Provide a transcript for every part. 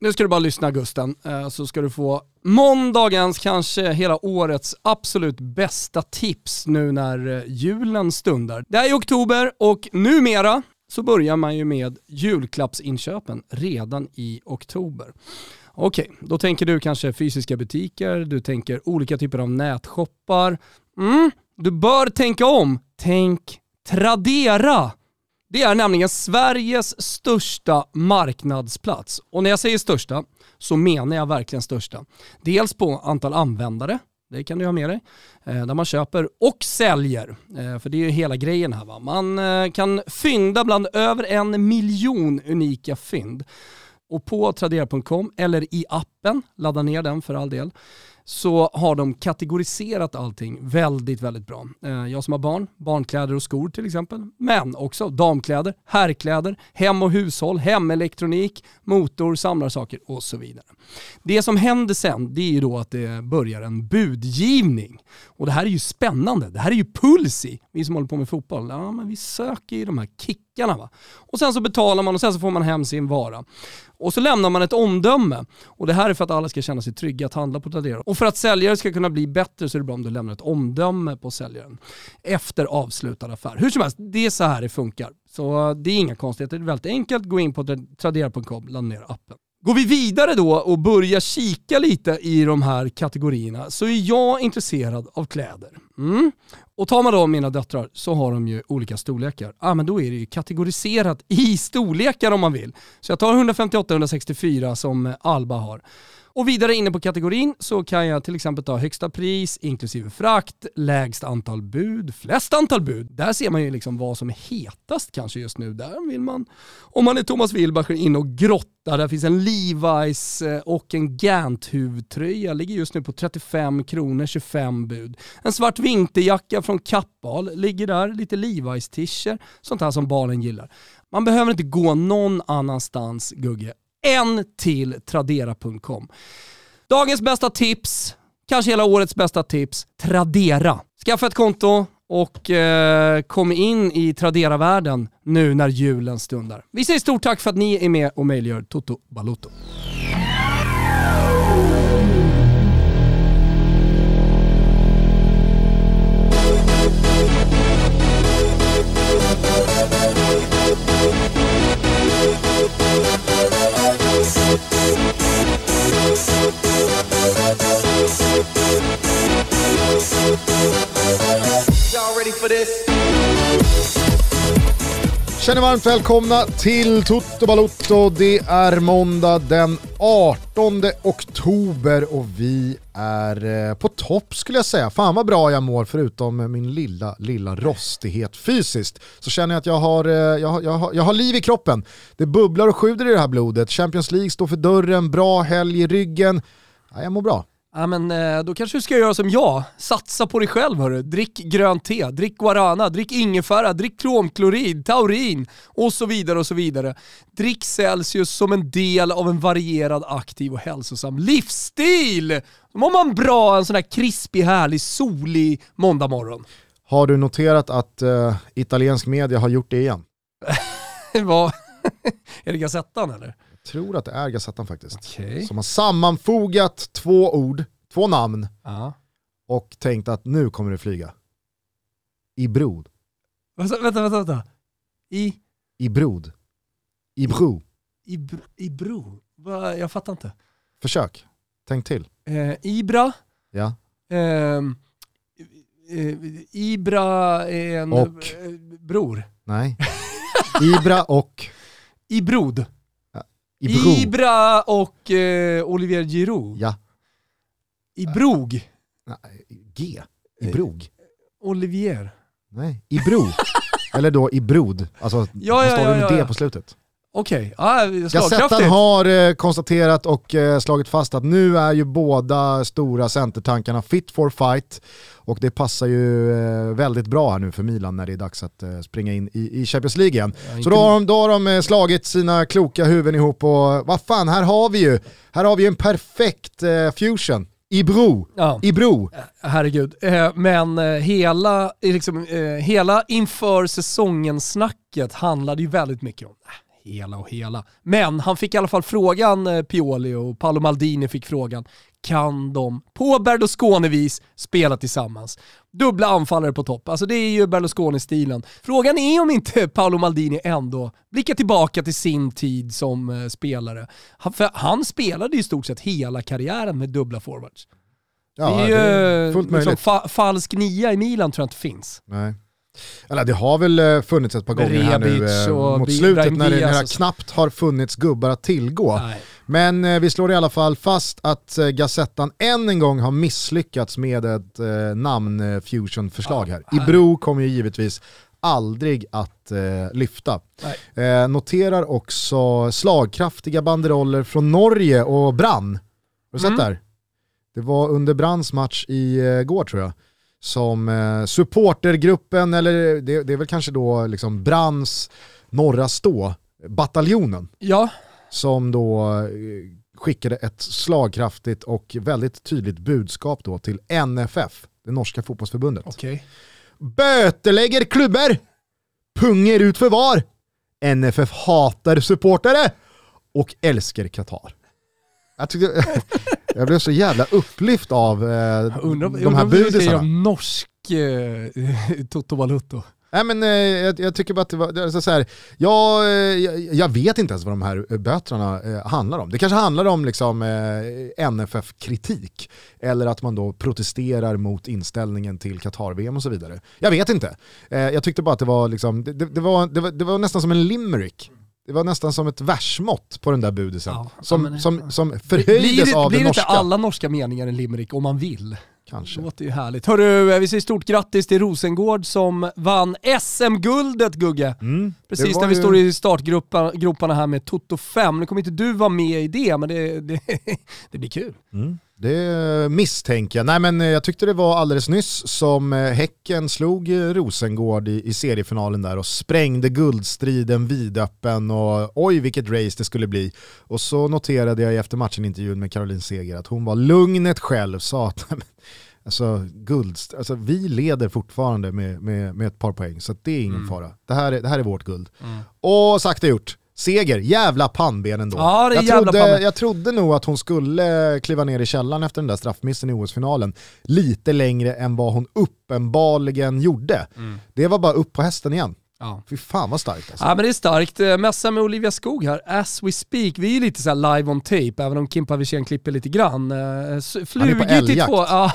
Nu ska du bara lyssna Gusten, eh, så ska du få måndagens, kanske hela årets absolut bästa tips nu när eh, julen stundar. Det är oktober och numera så börjar man ju med julklappsinköpen redan i oktober. Okej, då tänker du kanske fysiska butiker, du tänker olika typer av nätshoppar. Mm, du bör tänka om. Tänk Tradera! Det är nämligen Sveriges största marknadsplats. Och när jag säger största så menar jag verkligen största. Dels på antal användare, det kan du ha med dig, eh, där man köper och säljer. Eh, för det är ju hela grejen här. Va? Man eh, kan fynda bland över en miljon unika fynd. Och på tradera.com eller i appen, ladda ner den för all del, så har de kategoriserat allting väldigt, väldigt bra. Eh, jag som har barn, barnkläder och skor till exempel, men också damkläder, herrkläder, hem och hushåll, hemelektronik, motor, samlarsaker och så vidare. Det som händer sen, det är ju då att det börjar en budgivning. Och det här är ju spännande, det här är ju puls i. Vi som håller på med fotboll, ja men vi söker ju de här kickarna va. Och sen så betalar man och sen så får man hem sin vara. Och så lämnar man ett omdöme. Och det här är för att alla ska känna sig trygga att handla på Tradera. Och för att säljare ska kunna bli bättre så är det bra om du lämnar ett omdöme på säljaren efter avslutad affär. Hur som helst, det är så här det funkar. Så eh, det är inga konstigheter, det är väldigt enkelt. Gå in på tradera.com, ladda ner appen. Går vi vidare då och börjar kika lite i de här kategorierna så är jag intresserad av kläder. Mm. Och tar man då mina döttrar så har de ju olika storlekar. Ah, men då är det ju kategoriserat i storlekar om man vill. Så jag tar 158-164 som Alba har. Och vidare inne på kategorin så kan jag till exempel ta högsta pris inklusive frakt, lägst antal bud, flest antal bud. Där ser man ju liksom vad som är hetast kanske just nu. Där vill man, om man är Thomas Wilbacher, in och grotta. Där finns en Levi's eh, och en Gant-huvtröja. Ligger just nu på 35 kronor, 25 bud. En svart vinterjacka från Kappahl ligger där. Lite Levi's-tischer, sånt här som barnen gillar. Man behöver inte gå någon annanstans, Gugge, en till Tradera.com. Dagens bästa tips, kanske hela årets bästa tips, Tradera. Skaffa ett konto och eh, kom in i Tradera-världen nu när julen stundar. Vi säger stort tack för att ni är med och möjliggör Toto Balotto. Känner varmt välkomna till Toto Balotto. Det är måndag den 18 oktober och vi är eh, på topp skulle jag säga. Fan vad bra jag mår förutom min lilla, lilla rostighet fysiskt. Så känner jag att jag har, eh, jag, har, jag, har, jag har liv i kroppen. Det bubblar och sjuder i det här blodet. Champions League står för dörren, bra helg i ryggen. Ja, jag mår bra. Ja men eh, då kanske du ska göra som jag, satsa på dig själv hörru. Drick grönt te, drick guarana, drick ingefära, drick kromklorid, taurin och så vidare och så vidare. Drick Celsius som en del av en varierad, aktiv och hälsosam livsstil. Då mår man bra en sån här krispig, härlig, solig måndagmorgon. Har du noterat att uh, italiensk media har gjort det igen? Vad? är det Gazettan eller? Tror att det är Gazettan faktiskt. Okay. Som har sammanfogat två ord, två namn uh. och tänkt att nu kommer det flyga. I brod. Vänta, vänta, vänta. I? I brod. I bro. I, br i bro? Jag fattar inte. Försök. Tänk till. Eh, Ibra. Ja. Ehm, eh, Ibra är en och. Eh, bror. Nej. Ibra och. I brod. Ibro. Ibra och eh, Olivier Giroud. Ja. Ibrog. Nej, G. Ibrog. Olivier. Nej, Ibro. Eller då Ibrod. Alltså, ja, ja, ja, med D på slutet. Okej, okay. ah, Gazettan har eh, konstaterat och eh, slagit fast att nu är ju båda stora centertankarna fit for fight. Och det passar ju eh, väldigt bra här nu för Milan när det är dags att eh, springa in i, i Champions League igen. Ja, Så då har, de, då har de eh, slagit sina kloka huvuden ihop och vad fan, här har vi ju, här har vi en perfekt eh, fusion. I bro, ja. i bro. Herregud, men hela, liksom, hela inför säsongen snacket handlade ju väldigt mycket om hela och hela. Men han fick i alla fall frågan, eh, Pioli och Paolo Maldini fick frågan, kan de på Berlusconi-vis spela tillsammans? Dubbla anfallare på topp, alltså det är ju Berlusconi-stilen. Frågan är om inte Paolo Maldini ändå blickar tillbaka till sin tid som eh, spelare. Han, för han spelade i stort sett hela karriären med dubbla forwards. Ja, det är ju det är fullt liksom, möjligt. fa falsk nia i Milan tror jag inte finns. Nej. Eller det har väl eh, funnits ett par gånger här nu eh, och mot slutet när det, när det knappt har funnits gubbar att tillgå. Nej. Men eh, vi slår i alla fall fast att Gazettan än en gång har misslyckats med ett eh, namn-fusion-förslag här. Ibro kommer ju givetvis aldrig att eh, lyfta. Eh, noterar också slagkraftiga banderoller från Norge och Brann. Har du sett Mm. det här? Det var under Branns match i eh, går tror jag som eh, supportergruppen, eller det, det är väl kanske då liksom Branns norra stå, bataljonen, Ja, som då eh, skickade ett slagkraftigt och väldigt tydligt budskap då till NFF, det norska fotbollsförbundet. okej. Bötelägger klubbor, punger ut för var. NFF hatar supportare och älskar Qatar. Jag, tyckte, jag blev så jävla upplyft av eh, Undrar, de här undrar om vi ska budisarna. göra norsk eh, Toto Balutto. Nej men eh, jag, jag tycker bara att det var, är så här, jag, eh, jag, jag vet inte ens vad de här eh, böterna eh, handlar om. Det kanske handlar om liksom, eh, NFF-kritik, eller att man då protesterar mot inställningen till Qatar-VM och så vidare. Jag vet inte. Eh, jag tyckte bara att det var, liksom, det, det, det, var, det, var, det var nästan som en limerick. Det var nästan som ett versmått på den där budisen. Ja, som, men- som, som Blir, förhöjdes det, av blir det inte norska. alla norska meningar en limerick om man vill? Kanske. Det låter ju härligt. Hörru, eh, vi säger stort grattis till Rosengård som vann SM-guldet Gugge. Mm, Precis när vi ju- står i startgroparna här med Toto 5. Nu kommer inte du vara med i det, men det, det, det blir kul. Mm. Det misstänker jag. Nej men eh, jag tyckte det var alldeles nyss som eh, Häcken slog eh, Rosengård i, i seriefinalen där och sprängde guldstriden vidöppen och oj vilket race det skulle bli. Och så noterade jag efter matchen-intervjun med Caroline Seger att hon var lugnet själv, sa att alltså, guld, alltså, vi leder fortfarande med, med, med ett par poäng så det är ingen Mm. fara. Det här är, det här är vårt guld. Och sagt och gjort. Seger, jävla pannben ändå. Ja, jag, jävla trodde, pannben. jag trodde nog att hon skulle kliva ner i källaren efter den där straffmissen i OS-finalen lite längre än vad hon uppenbarligen gjorde. Det var bara upp på hästen igen. Ja. Fy fan vad starkt alltså. Ja men det är starkt. Eh, Mässa med Olivia Skog här, as we speak. Vi är lite så här live on tape, även om Kimpa Wirsén klipper lite grann. Eh, Flugit i älgjakt. två... Ja,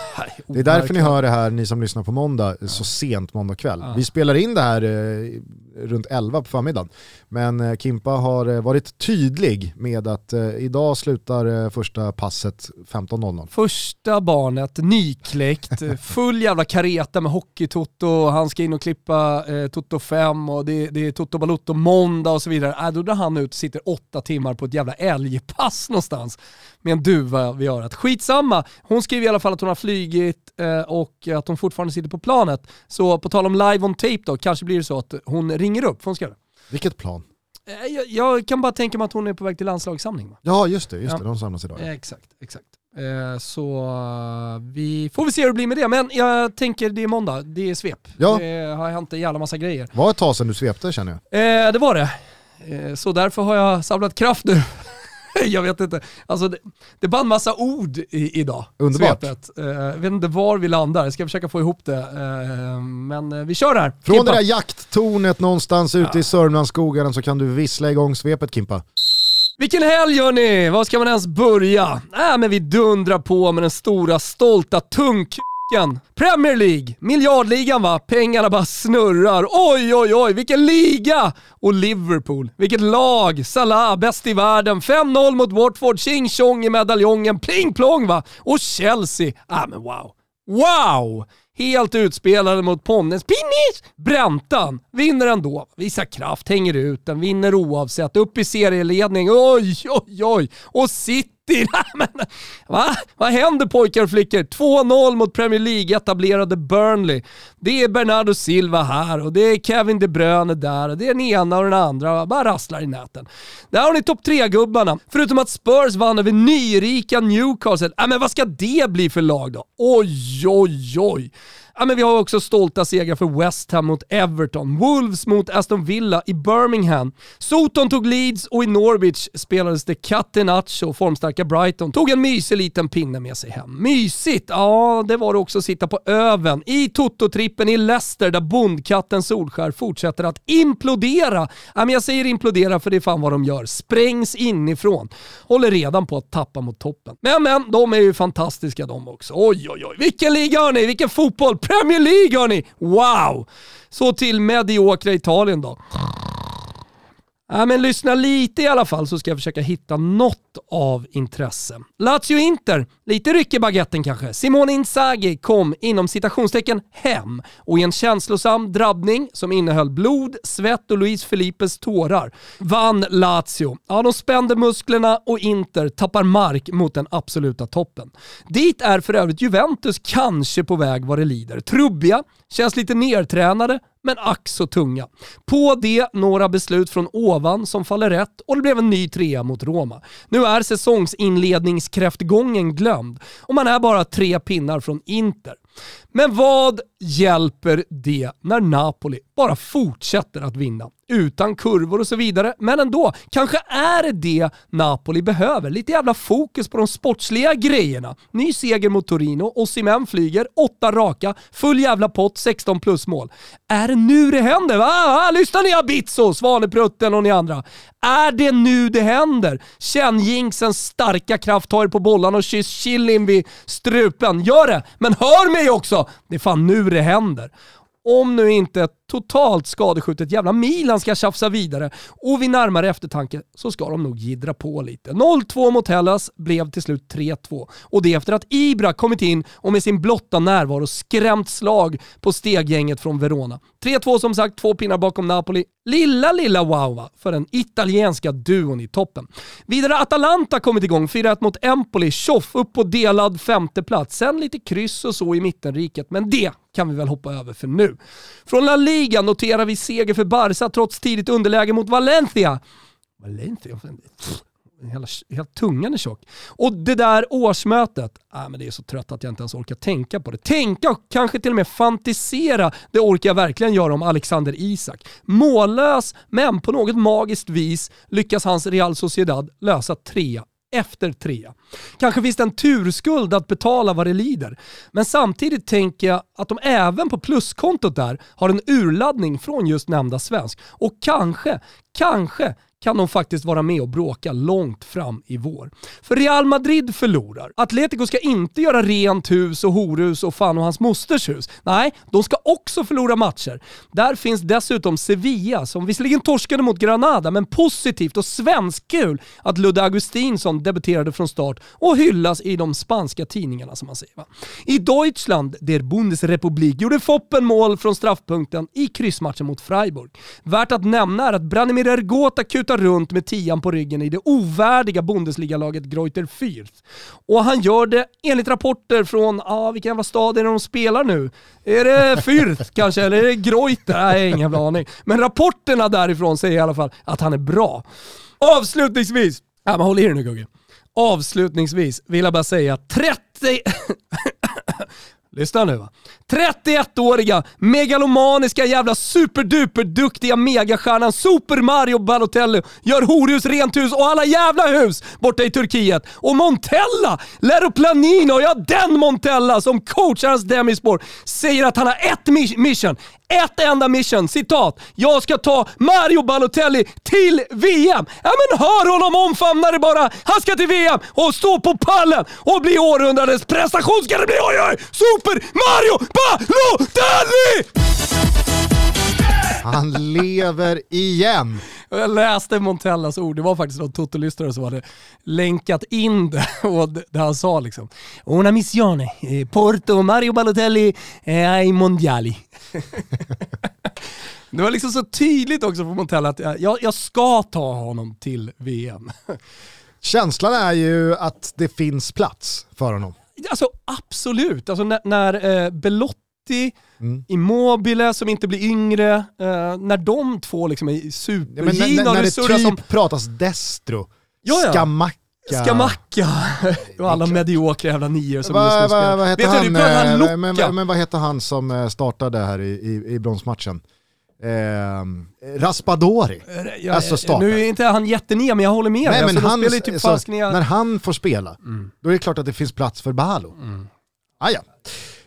Det är därför ni hör det här, ni som lyssnar på måndag, så sent måndag kväll. Ja. Vi spelar in det här eh, runt 11 på förmiddagen. Men eh, Kimpa har eh, varit tydlig med att eh, idag slutar första passet 15.00. Första barnet, nykläckt, full jävla kareta med hockeytoto, han ska in och klippa eh, Toto 5 och det, det är Toto Balutto måndag och så vidare. Äh, då drar han ut och sitter åtta timmar på ett jävla älgpass någonstans med en duva vid örat. Skitsamma, hon skriver i alla fall att hon har flygit eh, och att hon fortfarande sitter på planet. Så på tal om live on tape då, kanske blir det så att hon ringer upp, ska göra det. Vilket plan? Eh, Jag, jag kan bara tänka mig att hon är på väg till landslagssamling. Va? Ja just det, just Ja. det, de samlas idag. Exakt, exakt. Eh, Så eh, vi får vi se hur det blir med det. Men jag tänker det är måndag, det är svep. Ja. Det har hänt en jävla massa grejer. Det var ett tag sedan du svepte känner jag. Eh, Det var det. Eh, Så därför har jag samlat kraft nu. Jag vet inte. Alltså det, det är bara en massa ord i, idag. Underbart. Svepet. Eh, Jag vet inte var vi landar, jag ska försöka få ihop det. Eh, Men eh, vi kör här. Från Kimpa. det där jakttornet någonstans ute i Sörmlandsskogarna så kan du vissla igång svepet Kimpa. Vilken helg hörni! Var ska man ens börja? Äh, men vi dundrar på med den stora stolta veckan. Premier League, miljardligan va? Pengarna bara snurrar. Oj, oj, oj, vilken liga! Och Liverpool, vilket lag! Salah, bäst i världen. 5-0 mot Watford, tjing tjong i medaljongen, pling plong va? Och Chelsea, ah men wow. Wow! Helt utspelade mot Ponnes. Pinnis! Bräntan vinner ändå. Visar kraft, hänger ut den, vinner oavsett. Upp i serieledning. Oj, oj, oj. Och City. Men, va? Vad händer pojkar och flickor? 2-0 mot Premier League-etablerade Burnley. Det är Bernardo Silva här och det är Kevin De Bruyne där och det är den ena och den andra. Bara rasslar i näten. Där har ni topp 3-gubbarna. Förutom att Spurs vann över nyrika Newcastle. Äh, men vad ska det bli för lag då? Oj, oj, oj. Ja, men vi har också stolta segrar för West Ham mot Everton, Wolves mot Aston Villa i Birmingham. Soton tog Leeds och i Norwich spelades det Catenaccio och formstarka Brighton tog en mysig liten pinne med sig hem. Mysigt? Ja, det var det också att sitta på öven i Toto-trippen i Leicester där bondkatten Solskär fortsätter att implodera. Ja, men jag säger implodera för det är fan vad de gör. Sprängs inifrån. Håller redan på att tappa mot toppen. Men men, de är ju fantastiska de också. Oj oj oj, vilken liga har ni? Vilken fotboll! Premier League hörni! Wow! Så till mediokra Italien då. Ja, men lyssna lite i alla fall så ska jag försöka hitta något av intresse. Lazio-Inter, lite ryck i baguetten kanske. Simone Inzaghi kom inom citationstecken hem och i en känslosam drabbning som innehöll blod, svett och Luis Felipes tårar vann Lazio. Ja, de spände musklerna och Inter tappar mark mot den absoluta toppen. Dit är för övrigt Juventus kanske på väg vad det lider. Trubbiga, känns lite nertränade, men ack så tunga. På det några beslut från ovan som faller rätt och det blev en ny trea mot Roma. Nu är säsongsinledningskräftgången glömd och man är bara tre pinnar från Inter. Men vad hjälper det när Napoli bara fortsätter att vinna? Utan kurvor och så vidare, men ändå. Kanske är det det Napoli behöver. Lite jävla fokus på de sportsliga grejerna. Ny seger mot Torino, Osimhen flyger, åtta raka, full jävla pott, 16 plus mål. Är det nu det händer? Va? Lyssna ni Abizzo, Svaneprutten och ni andra. Är det nu det händer? Känn jinxens starka kraft, ta er på bollarna och kyss chilin vid strupen. Gör det, men hör mig också! Det är fan nu det händer. Om nu inte ett totalt skadeskjutet jävla Milan ska tjafsa vidare och vid närmare eftertanke så ska de nog gidra på lite. 0-2 mot Hellas blev till slut 3-2 och det efter att Ibra kommit in och med sin blotta närvaro skrämt slag på steggänget från Verona. 3-2 som sagt, två pinnar bakom Napoli. Lilla, lilla wow för den italienska duon i toppen. Vidare Atalanta kommit igång, 4-1 mot Empoli, tjoff upp på delad femteplats. Sen lite kryss och så i mittenriket, men det kan vi väl hoppa över för nu. Från La Liga noterar vi seger för Barca trots tidigt underläge mot Valencia. Valencia? Hela, hela tungan är tjock. Och det där årsmötet, äh, men det är så trött att jag inte ens orkar tänka på det. Tänka och kanske till och med fantisera, det orkar jag verkligen göra om Alexander Isak. Mållös, men på något magiskt vis lyckas hans Real Sociedad lösa tre efter trea. Kanske finns det en turskuld att betala vad det lider. Men samtidigt tänker jag att de även på pluskontot där har en urladdning från just nämnda svensk. Och kanske, kanske kan de faktiskt vara med och bråka långt fram i vår. För Real Madrid förlorar. Atletico ska inte göra rent hus och horhus och fan och hans mosters hus. Nej, de ska också förlora matcher. Där finns dessutom Sevilla som visserligen torskade mot Granada, men positivt och svenskkul att Ludde Augustinsson debuterade från start och hyllas i de spanska tidningarna som man säger. Va? I Deutschland, der Bundesrepublik, gjorde Foppen mål från straffpunkten i kryssmatchen mot Freiburg. Värt att nämna är att Branimir Ergota kutar tutar runt med tian på ryggen i det ovärdiga Bundesliga-laget Greuter Fürth. Och han gör det enligt rapporter från, ja ah, vilken jävla stad är det de spelar nu? Är det Fürth kanske, eller är det Greuter? Nej, ingen jävla aning. Men rapporterna därifrån säger i alla fall att han är bra. Avslutningsvis, ja men håll i dig nu Gugge. Avslutningsvis vill jag bara säga 30... Lyssna nu va. 31-åriga, megalomaniska jävla superduperduktiga megastjärnan Super Mario Balotelli gör horhus, rent hus och alla jävla hus borta i Turkiet. Och Montella, Lero Planino, ja den Montella som coachar hans Demispor, säger att han har ett mission ett enda mission, citat. Jag ska ta Mario Balotelli till VM. Ja men hör honom omfamna det bara. Han ska till VM och stå på pallen och bli århundradets prestation ska det bli. Oj oj! Super Mario Balotelli! Han lever igen. Jag läste Montellas ord, det var faktiskt någon totolyssnare som hade länkat in det och det han sa liksom. Una missione, eh, Porto Mario Balotelli eh, ai mondiali. Det var liksom så tydligt också för Montella att jag, jag ska ta honom till VM. Känslan är ju att det finns plats för honom. Alltså absolut, alltså när, när eh, Belotti, mm. Immobile som inte blir yngre, eh, när de två liksom är supergivna. Ja, när, när, det typ som... pratas Destro, ja, ja. Skamacka och alla mediokra jävla nior som Va, just nu va, spelar. vad heter han, du han eh, Luka. men, men vad heter han som eh, startade här i, i, i bronsmatchen? Eh, Raspadori. Ja, alltså startar. nu är inte han jättenia, men jag håller med Nej, men Alltså, han, typ så, när han får spela, Mm. då är det klart att det finns plats för Bahalo. Mm. Ah, ja.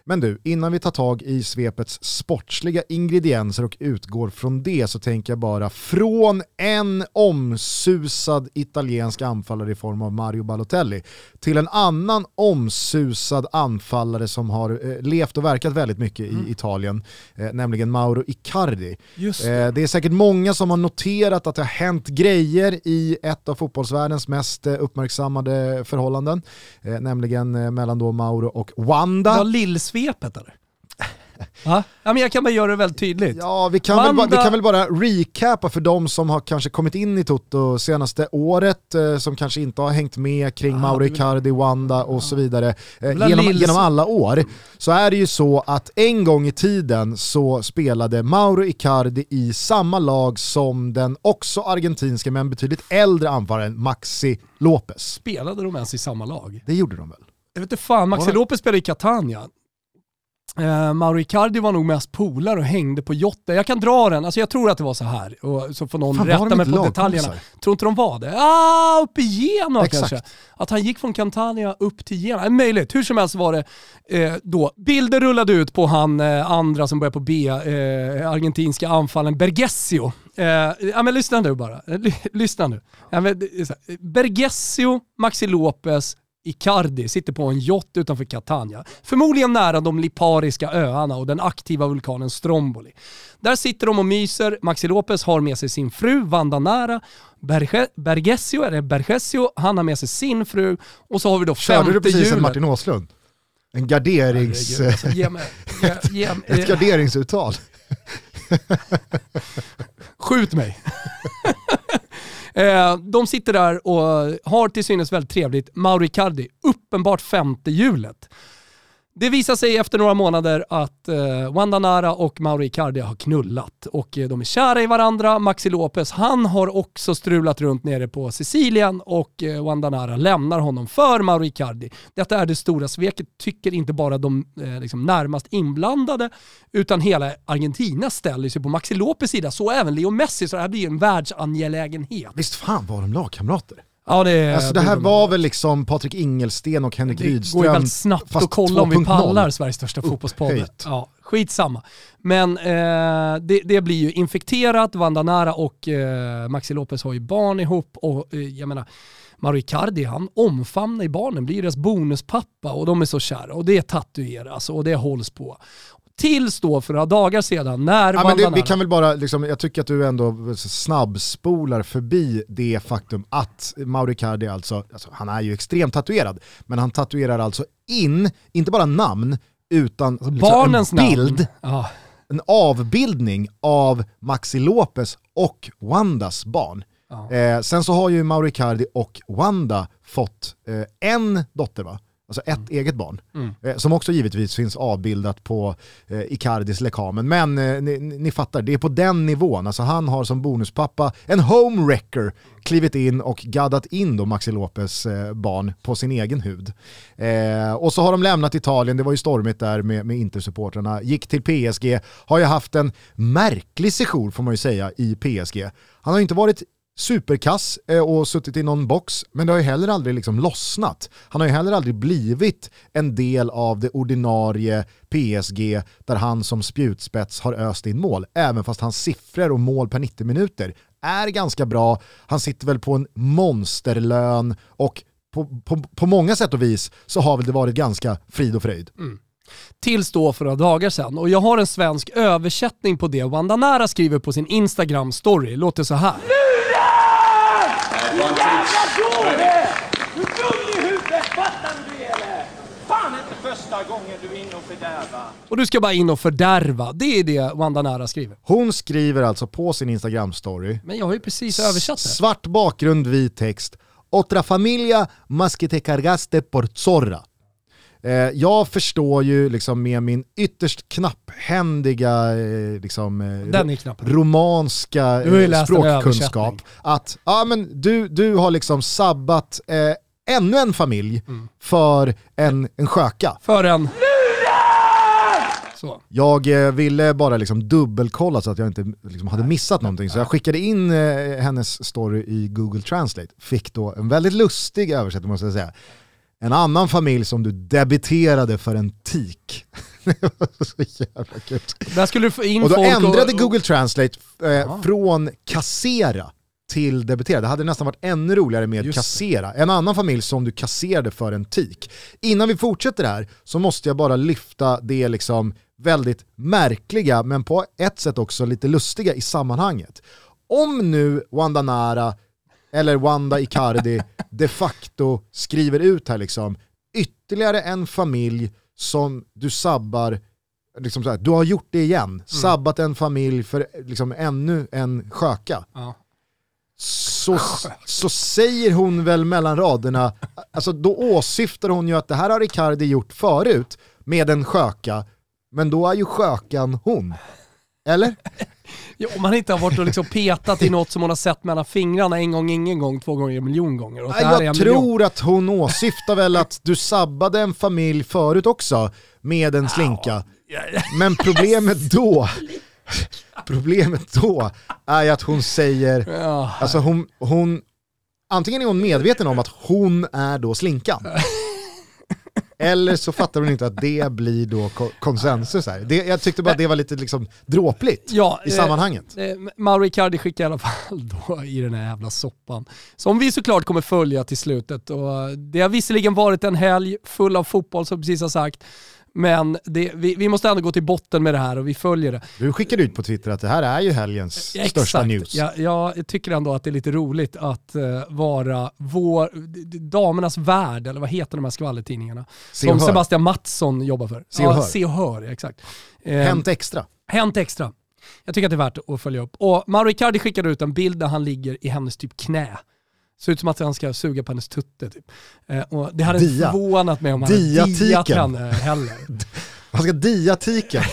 Men du, innan vi tar tag i svepets sportsliga ingredienser och utgår från det så tänker jag bara från en omsusad italiensk anfallare i form av Mario Balotelli till en annan omsusad anfallare som har eh, levt och verkat väldigt mycket i Italien, eh, nämligen Mauro Icardi. Just det. Eh, det är säkert många som har noterat att det har hänt grejer i ett av fotbollsvärldens mest eh, uppmärksammade förhållanden, eh, nämligen eh, mellan då Mauro och Wanda. Var lillsvepet eller? Ja, men jag kan bara göra det väldigt tydligt. Ja, vi kan, väl, ba- Wanda- vi kan väl bara recapa för de som har kanske kommit in i Toto senaste året, eh, som kanske inte har hängt med kring Ah, Mauro du- Icardi, Wanda och så vidare eh, genom, Lills- genom alla år. Så är det ju så att en gång i tiden så spelade Mauro Icardi i samma lag som den också argentinska men betydligt äldre anfallaren Maxi Lopez. Spelade de ens i samma lag? Det gjorde de väl? Jag vet inte fan, Maxi? Lopez spelade i Catania. Eh, Mauro Icardi var nog mest polare och hängde på jotten. Jag kan dra den, alltså jag tror att det var så här. Och så får någon Fan, rätta de mig på detaljerna. lagkompisar? Tror inte de var det? Ah, upp i Genoa Exakt. kanske. Att han gick från Catania upp till Genoa. Eh, möjligt, hur som helst var det eh, då. Bilder rullade ut på han eh, andra som börjar på B, eh, argentinska anfallen Bergesio. Eh, ja men lyssna nu bara. Eh, ly- lyssna nu. Ja, men. Bergesio, Maxi Lopez, Icardi sitter på en yacht utanför Catania. Förmodligen nära de Lipariska öarna och den aktiva vulkanen Stromboli. Där sitter de och myser. Maxi Lopez har med sig sin fru Vanda Nara. Berge, Bergesio, eller Bergesio, han har med sig sin fru. Och så har vi då Körde femte du precis en hjulet. Martin Åslund? En garderings... Herregud, alltså, ge mig, ge, ge, Ett garderingsuttal. Skjut mig. Eh, De sitter där och har till synes väldigt trevligt. Mauri Cardi, uppenbart femte hjulet. Det visar sig efter några månader att eh, Wanda Nara och Mauro Icardi har knullat och eh, de är kära i varandra. Maxi Lopez, han har också strulat runt nere på Sicilien och eh, Wanda Nara lämnar honom för Mauro Icardi. Detta är det stora sveket, tycker inte bara de eh, liksom närmast inblandade utan hela Argentina ställer sig på Maxi Lopez sida, så även Leo Messi, så det här blir ju en världsangelägenhet. Visst fan var de lagkamrater? Ja, det, Alltså det här var väl liksom Patrik Ingelsten och Henrik det går ju Rydström. väldigt snabbt att kolla om vi 2.0. pallar Sveriges största fotbollspodd. Ja, skitsamma. Men eh, det, det blir ju infekterat, Vanda Nara och eh, Maxi Lopez har ju barn ihop och eh, jag menar, Mauro Icardi han omfamnar ju barnen, blir deras bonuspappa och de är så kära och det tatueras och det hålls på. Tills då för några dagar sedan när Ja, men det, vi kan väl bara, liksom, jag tycker att du ändå snabbspolar förbi det faktum att Mauro Icardi alltså, alltså, han är ju extremt tatuerad, men han tatuerar alltså in, inte bara namn, utan liksom barnens en bild. Ja. en avbildning av Maxi Lopez och Wandas barn. Ja. Eh, sen så har ju Mauro Icardi och Wanda fått eh, en dotter va? Alltså ett eget barn. Mm. Eh, som också givetvis finns avbildat på eh, Icardis lekamen. Men eh, ni, ni fattar, det är på den nivån. Alltså han har som bonuspappa en homewrecker klivit in och gaddat in då Maxi Lopez eh, barn på sin egen hud. Eh, och så har de lämnat Italien, det var ju stormigt där med, med Intersupportrarna, gick till PSG, har ju haft en märklig session får man ju säga i PSG. Han har ju inte varit superkass eh, och suttit i någon box, men det har ju heller aldrig liksom lossnat. Han har ju heller aldrig blivit en del av det ordinarie PSG där han som spjutspets har öst in mål, även fast hans siffror och mål per 90 minuter är ganska bra. Han sitter väl på en monsterlön och på, på, på många sätt och vis så har väl det varit ganska frid och fröjd. Mm. tills då för några dagar sedan. Och jag har en svensk översättning på det Wanda Nara skriver på sin Instagram-story. Låter så här. Jävla dåre! Du är dum i huvudet, fattar du det eller? Fan inte första gången du är inne och fördärvar. Och du ska bara in och fördärva. Det är det Wanda Nara skriver. Hon skriver alltså på sin Instagram-story Men jag har ju precis översatt det. Svart bakgrund, vit text. Otra familia mas que te cargaste por zorra. Eh, jag förstår ju liksom med min ytterst knapphändiga eh, liksom, eh, romanska språkkunskap att ja, men du, du har liksom sabbat eh, ännu en familj för en, en sköka. För en... Så. Jag eh, ville bara liksom dubbelkolla så att jag inte liksom hade missat någonting, så jag skickade in eh, hennes story i Google Translate. Fick då en väldigt lustig översättning måste jag säga. En annan familj som du debiterade för en tik. det var så jävla kul. Där skulle du få in Och då ändrade och, Google Translate eh, från kassera till debitera. Det hade nästan varit ännu roligare med Just kassera. En annan familj som du kasserade för en tik. Innan vi fortsätter här så måste jag bara lyfta det liksom väldigt märkliga men på ett sätt också lite lustiga i sammanhanget. Om nu Wanda Nara eller Wanda Icardi de facto skriver ut här liksom ytterligare en familj som du sabbar liksom så här, du har gjort det igen, sabbat en familj för liksom ännu en sköka. Ja. Så, så säger hon väl mellan raderna, alltså då åsyftar hon ju att det här har Icardi gjort förut med en sköka, men då är ju skökan hon. Eller? Ja, om man inte har varit och liksom petat i något som hon har sett mellan fingrarna en gång, ingen gång, två gånger, en miljon gånger. Och Jag miljon. tror att hon åsyftar väl att du sabbade en familj förut också med en slinka. Men problemet då, problemet då är att hon säger, alltså hon, hon, antingen är hon medveten om att hon är då slinkan. Eller så fattar hon inte att det blir då ko- konsensus här. Det, jag tyckte bara det var lite liksom dråpligt Ja, i eh, sammanhanget. Eh, Mauro Icardi skickar i alla fall då i den här jävla soppan. Som vi såklart kommer följa till slutet. Och det har visserligen varit en helg full av fotboll som precis har sagt. Men det, vi, vi måste ändå gå till botten med det här och vi följer det. Du skickade ut på Twitter att det här är ju helgens största news. Ja, jag tycker ändå att det är lite roligt att eh, vara vår, damernas värld, eller vad heter de här skvallertidningarna? Som hör. Sebastian Mattsson jobbar för. Se och ja, hör. Se och hör, exakt. Eh, Hänt extra. Hänt extra. Jag tycker att det är värt att följa upp. Och Mauro Icardi skickade ut en bild där han ligger i hennes typ knä. Ser ut som att han ska suga på hennes tutte typ. Eh, och det hade Dia. förvånat mig om han hade Diatiken. diat henne heller. Man ska dia tiken.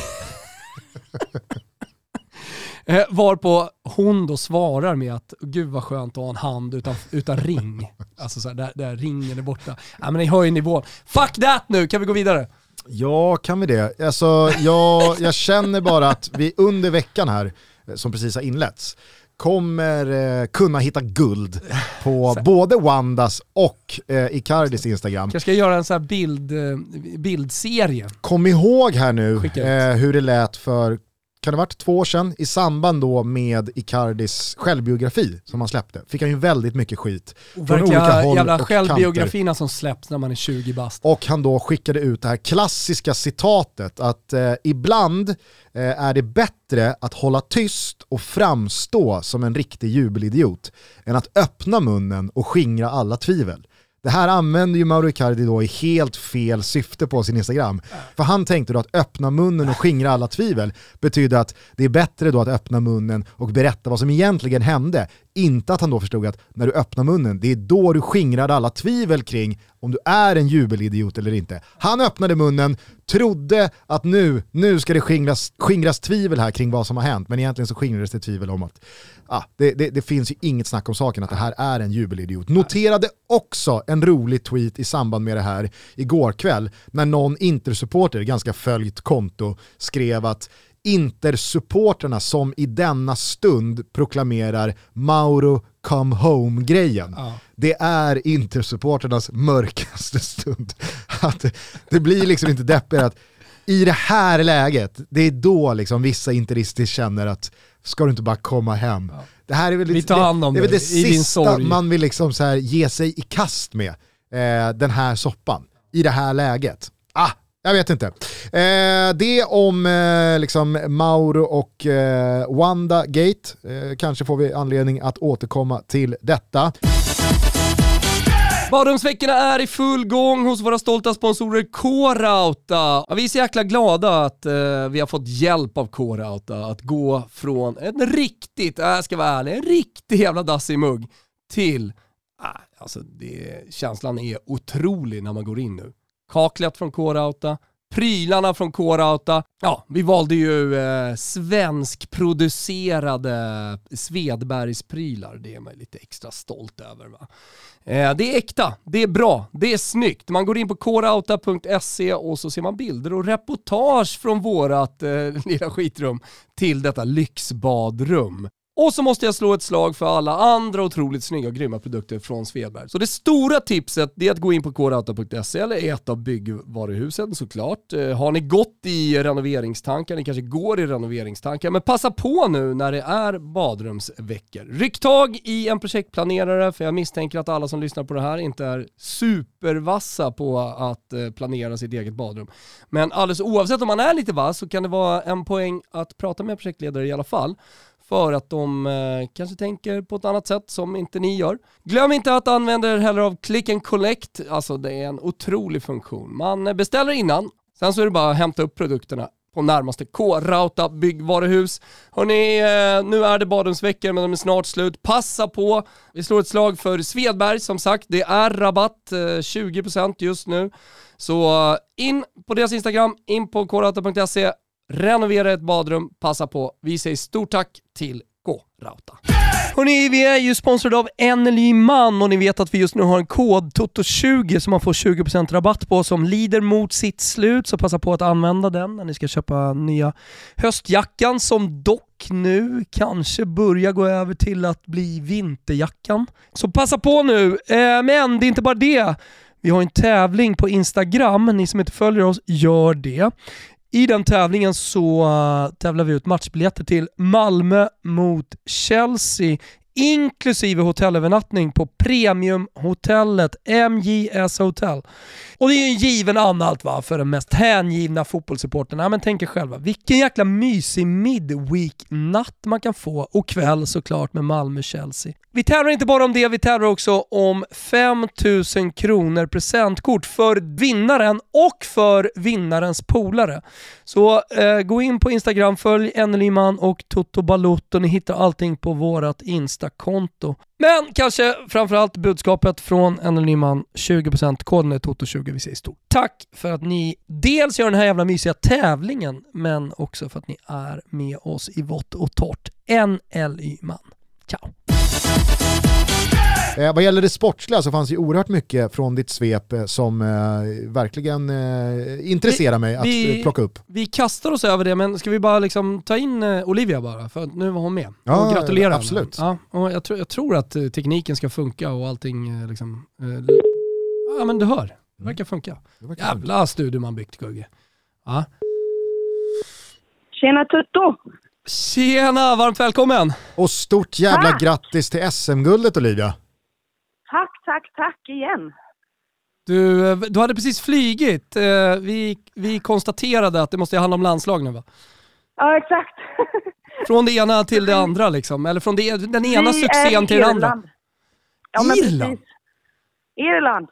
Eh, varpå hon då svarar med att gud vad skönt att ha en hand utan, utan ring. Alltså så här, där, där ringen är borta. Ja men ni hör ju nivån. Fuck that nu, kan vi gå vidare? Ja, kan vi det? Alltså, jag, jag känner bara att vi under veckan här, eh, som precis har inletts, kommer eh, kunna hitta guld på både Wandas och eh, Icardis Instagram. Kanske ska jag göra en sån här bild, eh, bildserie. Kom ihåg här nu eh, hur det lät för, kan det ha varit två år sedan, i samband då med Icardis självbiografi som han släppte. Fick han ju väldigt mycket skit Och från olika håll jävla och självbiografierna som släpps när man är 20 bast. Och han då skickade ut det här klassiska citatet att eh, ibland eh, är det bättre att hålla tyst och framstå som en riktig jubelidiot än att öppna munnen och skingra alla tvivel. Det här använder ju Mauro Icardi då i helt fel syfte på sin Instagram. För han tänkte då att öppna munnen och skingra alla tvivel betydde att det är bättre då att öppna munnen och berätta vad som egentligen hände. Inte att han då förstod att när du öppnar munnen, det är då du skingrar alla tvivel kring om du är en jubelidiot eller inte. Han öppnade munnen, trodde att nu, nu ska det skingras, skingras tvivel här kring vad som har hänt, men egentligen så skingrades det tvivel om att ah, det, det, det finns ju inget snack om saken att det här är en jubelidiot. Noterade också en rolig tweet i samband med det här igår kväll när någon Inter-supporter, ganska följt konto, skrev att Inter-supporterna som i denna stund proklamerar Mauro come home-grejen. Ja. Det är Inter-supporternas mörkaste stund. Att det, det blir liksom inte deppigare att i det här läget, det är då liksom vissa interister känner att ska du inte bara komma hem? Det här är väl, Vi lite- tar hand om det, det det din sista man vill liksom så här ge sig i kast med, eh, den här soppan, i det här läget. Ah, jag vet inte. Eh, det om eh, liksom Mauro och eh, Wanda Gate. Eh, kanske får vi anledning att återkomma till detta. Badrumsveckorna är i full gång hos våra stolta sponsorer K-Rauta. Ja, vi är så jäkla glada att eh, vi har fått hjälp av K-Rauta att gå från en riktigt, äh, jag ska vara ärlig, en riktig jävla dassig mugg till, äh, alltså det, känslan är otrolig när man går in nu. Kaklet från K-Rauta, prylarna från K-Rauta. Ja, vi valde ju eh, svenskproducerade Svedbergsprylar. Det är man lite extra stolt över. Va? Eh, det är äkta, det är bra, det är snyggt. Man går in på korauta.se och så ser man bilder och reportage från vårat eh, lilla skitrum till detta lyxbadrum. Och så måste jag slå ett slag för alla andra otroligt snygga och grymma produkter från Svedberg. Så det stora tipset är att gå in på korauta.se eller ett av byggvaruhusen såklart. Eh, har ni gått i renoveringstankar, ni kanske går i renoveringstankar, men passa på nu när det är badrumsveckor. Ryck tag i en projektplanerare, för jag misstänker att alla som lyssnar på det här inte är supervassa på att eh, planera sitt eget badrum. Men alldeles oavsett om man är lite vass så kan det vara en poäng att prata med projektledare i alla fall för att de eh, kanske tänker på ett annat sätt som inte ni gör. Glöm inte att använda er heller av Click and Collect, alltså det är en otrolig funktion. Man beställer innan, sen så är det bara att hämta upp produkterna på närmaste K-Rauta byggvaruhus. Hörni, eh, nu är det badrumsveckor men de är snart slut. Passa på! Vi slår ett slag för Svedberg som sagt. Det är rabatt, eh, 20% just nu. Så eh, in på deras Instagram, in på krauta.se, renovera ett badrum, passa på. Vi säger stort tack till K-Rauta. Hörrni, vi är ju sponsrade av Enely Man och ni vet att vi just nu har en kod TOTO20 som man får 20% rabatt på som lider mot sitt slut. Så passa på att använda den när ni ska köpa nya höstjackan som dock nu kanske börjar gå över till att bli vinterjackan. Så passa på nu, eh, men det är inte bara det. Vi har en tävling på Instagram, ni som inte följer oss, gör det. I den tävlingen så eh, tävlar vi ut matchbiljetter till Malmö mot Chelsea inklusive hotellövernattning på premiumhotellet MJS Hotel. Och det är ju en given anhalt va, för den mest hängivna fotbollssupporten. Ja, men tänk er själva, vilken jäkla mysig midweek-natt man kan få och kväll såklart med Malmö-Chelsea. Vi tävlar inte bara om det, vi tävlar också om 5000 kronor presentkort för vinnaren och för vinnarens polare. Så eh, gå in på Instagram, följ Enneliman och Toto Balotto. Ni hittar allting på vårat Insta-konto. Men kanske framförallt budskapet från Enneliman, 20% koden är Toto20. Vi säger stort tack för att ni dels gör den här jävla mysiga tävlingen, men också för att ni är med oss i vått och torrt. NLY-man. Ciao! Eh, vad gäller det sportsliga så fanns ju oerhört mycket från ditt svep eh, som eh, verkligen eh, intresserar mig att vi- eh, plocka upp. Vi kastar oss över det, men ska vi bara liksom ta in eh, Olivia bara? För nu var hon med. Ja, och gratulera henne. absolut. Ja, och jag, tror, jag tror att tekniken ska funka och allting eh, liksom... eh, ja men du hör, det verkar funka. Det verkar- Jävla studio man byggt Gugge. Ja. Tjena Tutto! Tjena, varmt välkommen! Och stort jävla Tack. grattis till SM-guldet Olivia. Tack, tack, tack igen. Du, eh, du hade precis flygit. Eh, Vi, vi konstaterade att det måste handla om landslag nu va? Ja, exakt. Från det ena till det andra liksom, eller från det, den ena Vi succén till den andra. Irland. Ja, Irland? precis. Irland.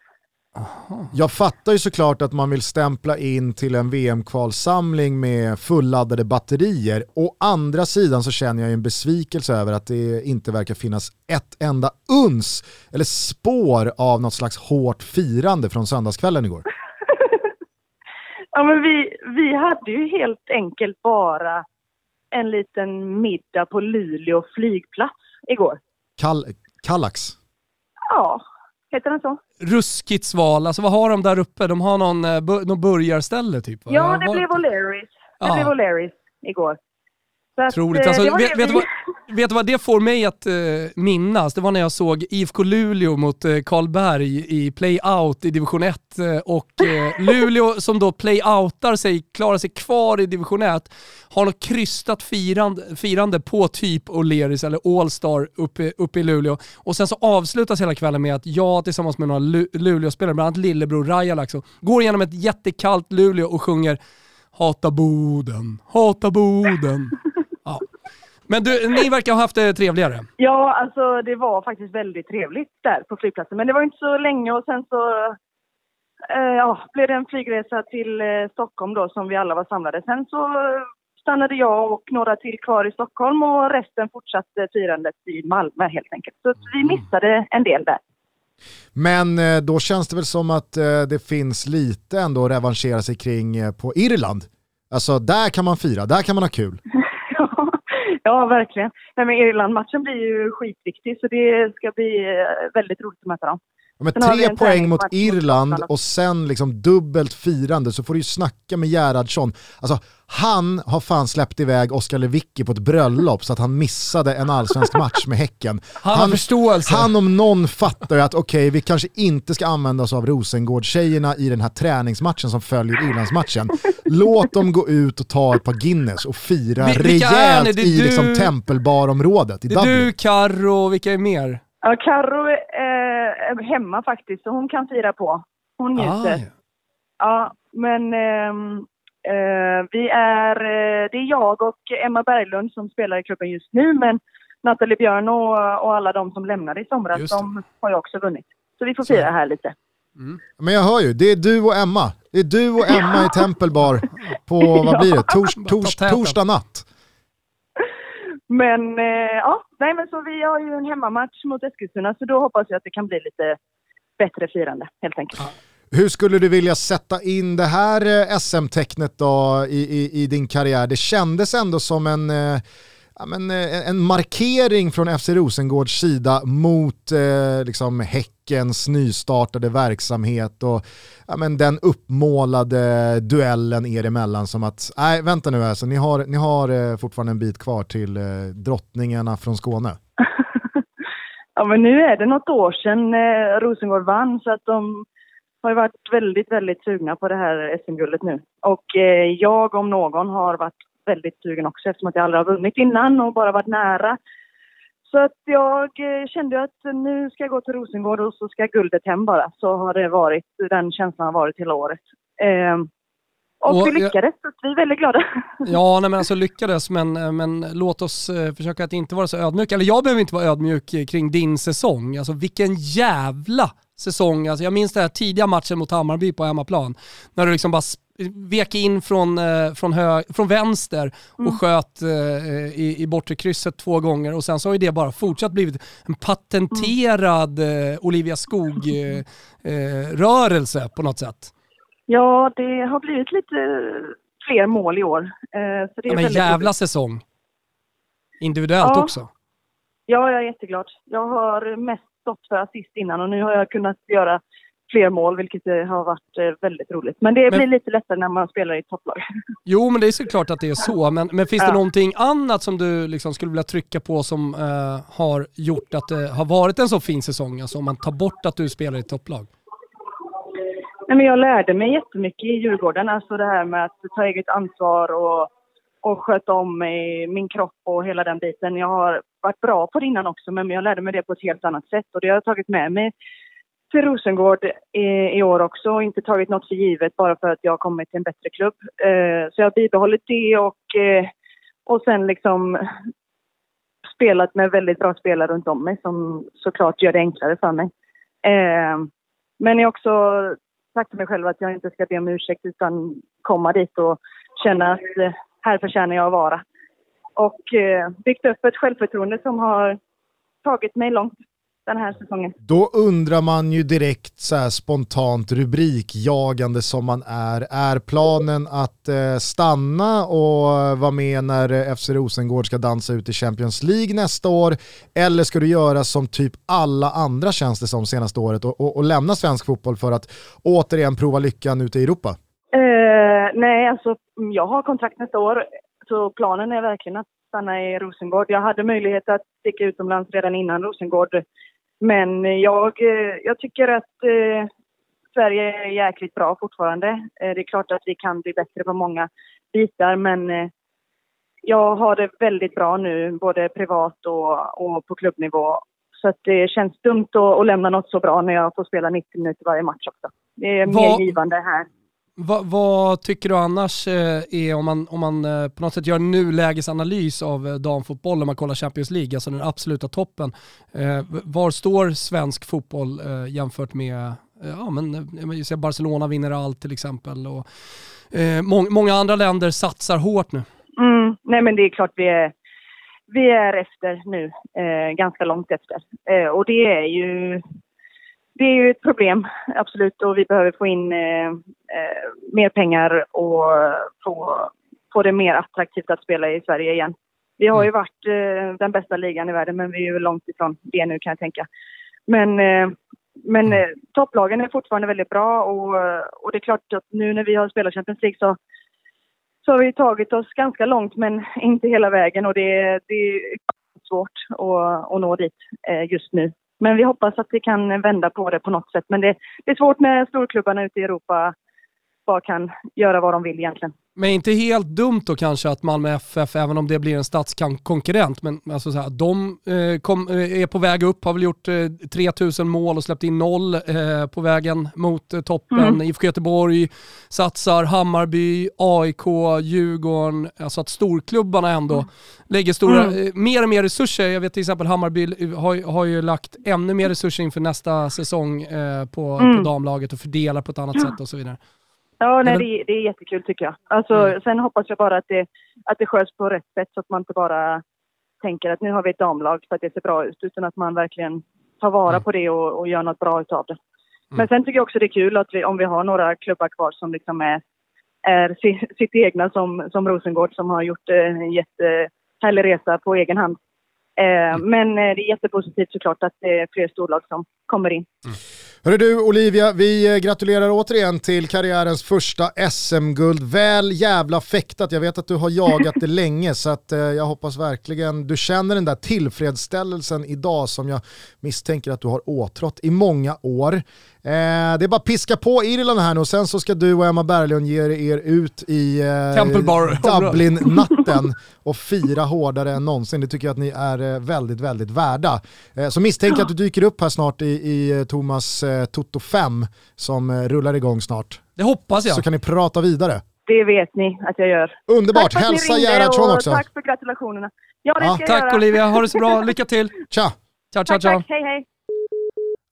Jag fattar ju såklart att man vill stämpla in till en VM-kvalsamling med fulladdade batterier. Å andra sidan så känner jag en besvikelse över att det inte verkar finnas ett enda uns eller spår av något slags hårt firande från söndagskvällen igår. Ja, men vi, vi hade ju helt enkelt bara en liten middag på Luleå flygplats igår. Kall Kallax. Ja, heter den så? Ruskigt sval, alltså vad har de där uppe? De har någon, eh, bu- någon burgarställe typ va? Ja, det blev O'Learys. Det Ja. blev O'Learys igår. Så att, Otroligt. eh, Alltså, vet, vet, du vad, vet du vad det får mig att eh, minnas? Det var när jag såg IFK Luleå mot eh, Karlberg i play-out i division 1 eh, och eh, Luleå som då play-outar sig, klarar sig kvar i division 1, har något krystat firande, firande på typ O'Learys eller All-Star uppe, uppe i Luleå. Och sen så avslutas hela kvällen med att jag tillsammans med några Lu- Luleå-spelare, bland annat lillebror Rajalax, går igenom ett jättekallt Luleå och sjunger Hata Boden, hata Boden. Men du, ni verkar ha haft det trevligare. Ja, alltså det var faktiskt väldigt trevligt där på flygplatsen. Men det var inte så länge och sen så eh, ja, blev det en flygresa till eh, Stockholm då som vi alla var samlade. Sen så stannade jag och några till kvar i Stockholm och resten fortsatte firandet i Malmö helt enkelt. Så vi missade en del där. Men eh, då känns det väl som att eh, det finns lite ändå att revanschera sig kring eh, på Irland. Alltså där kan man fira, där kan man ha kul. ja, Ja, verkligen. Nej, men Irland-matchen blir ju skitviktig så det ska bli eh, väldigt roligt att möta dem. Ja, men tre poäng mot Irland och sen liksom dubbelt firande så får du ju snacka med Gerhardsson. Alltså, han har fan släppt iväg Oskar Lewicki på ett bröllop så att han missade en allsvensk match med Häcken. Han, han, förståelse. han om någon fattar ju att okej, okay, vi kanske inte ska använda oss av Rosengård-tjejerna i den här träningsmatchen som följer Irlandsmatchen. Låt dem gå ut och ta ett par Guinness och fira Vil rejält i du... liksom tempelbarområdet i det Dublin. Du, Carro, vilka är mer? Ja, Carro är hemma faktiskt, så hon kan fira på. Hon njuter. Ah, ja. men eh, eh, vi är, eh, det är jag och Emma Berglund som spelar i klubben just nu, men Nathalie Björn och, och alla de som lämnade i somras, de har ju också vunnit. Så vi får fira så. här lite. Mm. Men jag hör ju, det är du och Emma. Det är du och Emma i Tempelbar på, vad blir det, Tors, tors, torsdag natt. Men eh, ja, nej men så vi har ju en hemmamatch mot Eskilstuna så då hoppas jag att det kan bli lite bättre firande helt enkelt. Hur skulle du vilja sätta in det här eh, SM-tecknet då i, i, i, din karriär? Det kändes ändå som en eh, ja, men, eh, en markering från FC Rosengårds sida mot eh, liksom Häckens nystartade verksamhet och ja, men, den uppmålade duellen er emellan som att, nej vänta nu alltså, ni har, ni har eh, fortfarande en bit kvar till eh, drottningarna från Skåne. ja men nu är det något år sedan eh, Rosengård vann så att de har ju varit väldigt, väldigt sugna på det här SM-guldet nu. Och eh, jag om någon har varit väldigt sugen också eftersom att jag aldrig har vunnit innan och bara varit nära. Så att jag eh, kände att nu ska jag gå till Rosengård och så ska guldet hem bara. Så har det varit, den känslan har varit hela året. Eh, och, och vi lyckades, så vi är väldigt glada. Ja, nej men alltså lyckades, men, men låt oss eh, försöka att inte vara så ödmjuka. Eller jag behöver inte vara ödmjuk kring din säsong. Alltså vilken jävla säsong. Alltså, jag minns den här tidiga matchen mot Hammarby på hemmaplan. När du liksom bara vek in från, eh, från, hö, från vänster och mm. sköt eh, i, i bortre krysset två gånger och sen så har ju det bara fortsatt blivit en patenterad mm. Olivia Skog-rörelse eh, på något sätt. Ja, det har blivit lite fler mål i år. Så det är ja, men jävla roligt. säsong. Individuellt ja. också. Ja, jag är jätteglad. Jag har mest stått för assist innan och nu har jag kunnat göra fler mål, vilket har varit eh, väldigt roligt. Men det men, blir lite lättare när man spelar i topplag. Jo, men det är såklart att det är så. Men, men finns ja. det någonting annat som du liksom skulle vilja trycka på som uh, har gjort att det har varit en så fin säsong? Alltså om man tar bort att du spelar i topplag. Nej, men jag lärde mig jättemycket i Djurgården, alltså det här med att ta eget ansvar och, och sköta om min kropp och hela den biten. Jag har varit bra på det innan också, men jag lärde mig det på ett helt annat sätt och det har jag tagit med mig till Rosengård i, i år också och inte tagit något för givet bara för att jag har kommit till en bättre klubb. Eh, så jag har bibehållit det och, eh, och sen liksom spelat med väldigt bra spelare runt om mig som såklart gör det enklare för mig. Eh, men jag har också sagt till mig själv att jag inte ska be om ursäkt utan komma dit och känna att eh, här förtjänar jag att vara. Och eh, byggt upp ett självförtroende som har tagit mig långt den här säsongen. Då undrar man ju direkt så här spontant rubrikjagande som man är. Är planen att eh, stanna och vara med när eh, FC Rosengård ska dansa ut i Champions League nästa år? Eller ska du göra som typ alla andra känns det som senaste året och, och, och lämna svensk fotboll för att återigen prova lyckan ute i Europa? Uh, nej, alltså jag har kontrakt nästa år så planen är verkligen att stanna i Rosengård. Jag hade möjlighet att sticka utomlands redan innan Rosengård men jag, eh, jag tycker att eh, Sverige är jäkligt bra fortfarande. Eh, det är klart att vi kan bli bättre på många bitar men eh, jag har det väldigt bra nu, både privat och, och på klubbnivå. Så det känns dumt att, att, lämna något så bra när jag får spela 90 minuter varje match också. Det är mer givande här. Va, vad tycker du annars eh, är, om man, om man eh, på något sätt gör en nulägesanalys av eh, damfotboll, om man kollar Champions League, alltså den absoluta toppen. var står svensk fotboll jämfört med, ja men, Barcelona vinner allt till exempel och må, många andra länder satsar hårt nu. Mm, nej men det är klart vi är, vi är efter nu, ganska långt efter. och det är ju det är ju ett problem, absolut. Och vi behöver få in eh, eh, mer pengar och få, få det mer attraktivt att spela i Sverige igen. Vi har ju Mm. varit eh, den bästa ligan i världen, men vi är ju långt ifrån det nu kan jag tänka. Men, eh, men Mm. eh, topplagen är fortfarande väldigt bra och, och det är klart att nu när vi har spelat Champions League så, så har vi tagit oss ganska långt, men inte hela vägen och det, det är svårt att, att nå dit eh, just nu. Men vi hoppas att vi kan vända på det på något sätt. Men det, det är svårt när storklubbarna ute i Europa bara kan göra vad de vill egentligen. Men inte helt dumt då kanske att Malmö FF, även om det blir en stadskonkurrent, men alltså så här, de eh, kom, eh, är på väg upp, har väl gjort eh, 3000 mål och släppt in noll eh, på vägen mot eh, toppen. Mm. IFK Göteborg satsar, Hammarby, AIK, Djurgården, alltså att storklubbarna ändå lägger stora, Mm. eh, mer och mer resurser. Jag vet till exempel Hammarby eh, har, har ju lagt ännu mer resurser inför nästa säsong på, på Mm. damlaget och fördelar på ett annat sätt och så vidare. Ja, nej, det, det är jättekul tycker jag. Alltså, Mm. Sen hoppas jag bara att det, att det sköts på rätt sätt så att man inte bara tänker att nu har vi ett damlag för att det ser bra ut, utan att man verkligen tar vara Mm. på det och, och gör något bra utav det. Mm. Men sen tycker jag också det är kul att vi, om vi har några klubbar kvar som liksom är, är si, sitt egna som, som Rosengård som har gjort eh, en jättehärlig resa på egen hand. Eh, men eh, det är jättepositivt såklart att det är fler storlag som kommer in. Hörru du Olivia, vi eh, gratulerar återigen till karriärens första SM-guld. Väl jävla fäktat, jag vet att du har jagat det länge så att eh, jag hoppas verkligen du känner den där tillfredsställelsen idag som jag misstänker att du har åtrått i många år. Eh, det är bara att piska på Irland här nu och sen så ska du och Emma Berglund ge er ut i eh, Temple Bar. Dublin-natten och fira hårdare än någonsin. Det tycker jag att ni är eh, väldigt, väldigt värda. Eh, så misstänker att du dyker upp här snart i, i eh, Thomas eh, Toto 5 som eh, rullar igång snart. Det hoppas jag. Så kan ni prata vidare. Det vet ni att jag gör. Underbart, Tack hälsa Gerhardsson och också. Tack för gratulationerna. Ja, det Ja, ska jag Tack göra. Olivia, ha det så bra. Lycka till. Tja! Ciao, ciao, Tack, ciao. tack. Hej, hej.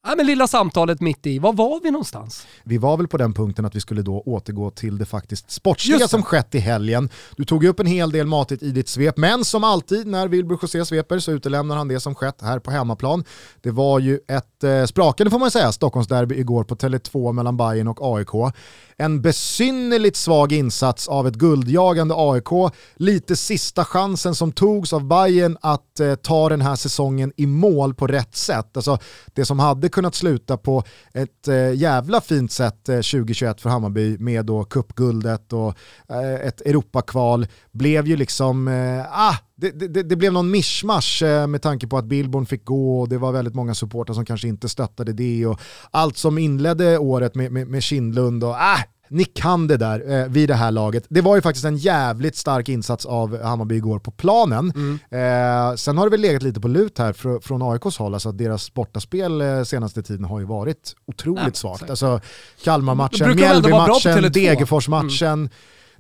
Nej, men lilla samtalet mitt i, var var vi någonstans? Vi var väl på den punkten att vi skulle då återgå till det faktiskt sportsliga som skett i helgen. Du tog ju upp en hel del matigt i ditt svep, men som alltid när Wilbur José sveper så utelämnar han det som skett här på hemmaplan. Det var ju ett eh, sprakande får man säga, Stockholmsderby igår på Tele2 mellan Bayern och AIK. En besynnerligt svag insats av ett guldjagande AIK, lite sista chansen som togs av Bayern att eh, ta den här säsongen i mål på rätt sätt. Alltså, det som hade kunnat sluta på ett eh, jävla fint sätt eh, 2021 för Hammarby med då cupguldet och eh, ett Europakval blev ju liksom, eh, ah, det, det, det blev någon mischmasch eh, med tanke på att Billborn fick gå och det var väldigt många supportrar som kanske inte stöttade det och allt som inledde året med, med, med Kindlund och ah, ni kan det där eh, vid det här laget. Det var ju faktiskt en jävligt stark insats av Hammarby igår på planen. Eh, sen har det väl legat lite på lut här fr från AIKs håll, alltså att deras bortaspel eh, senaste tiden har ju varit otroligt Nej, svagt. Alltså Kalmarmatchen, Mjällbymatchen, Tele2. Degerforsmatchen.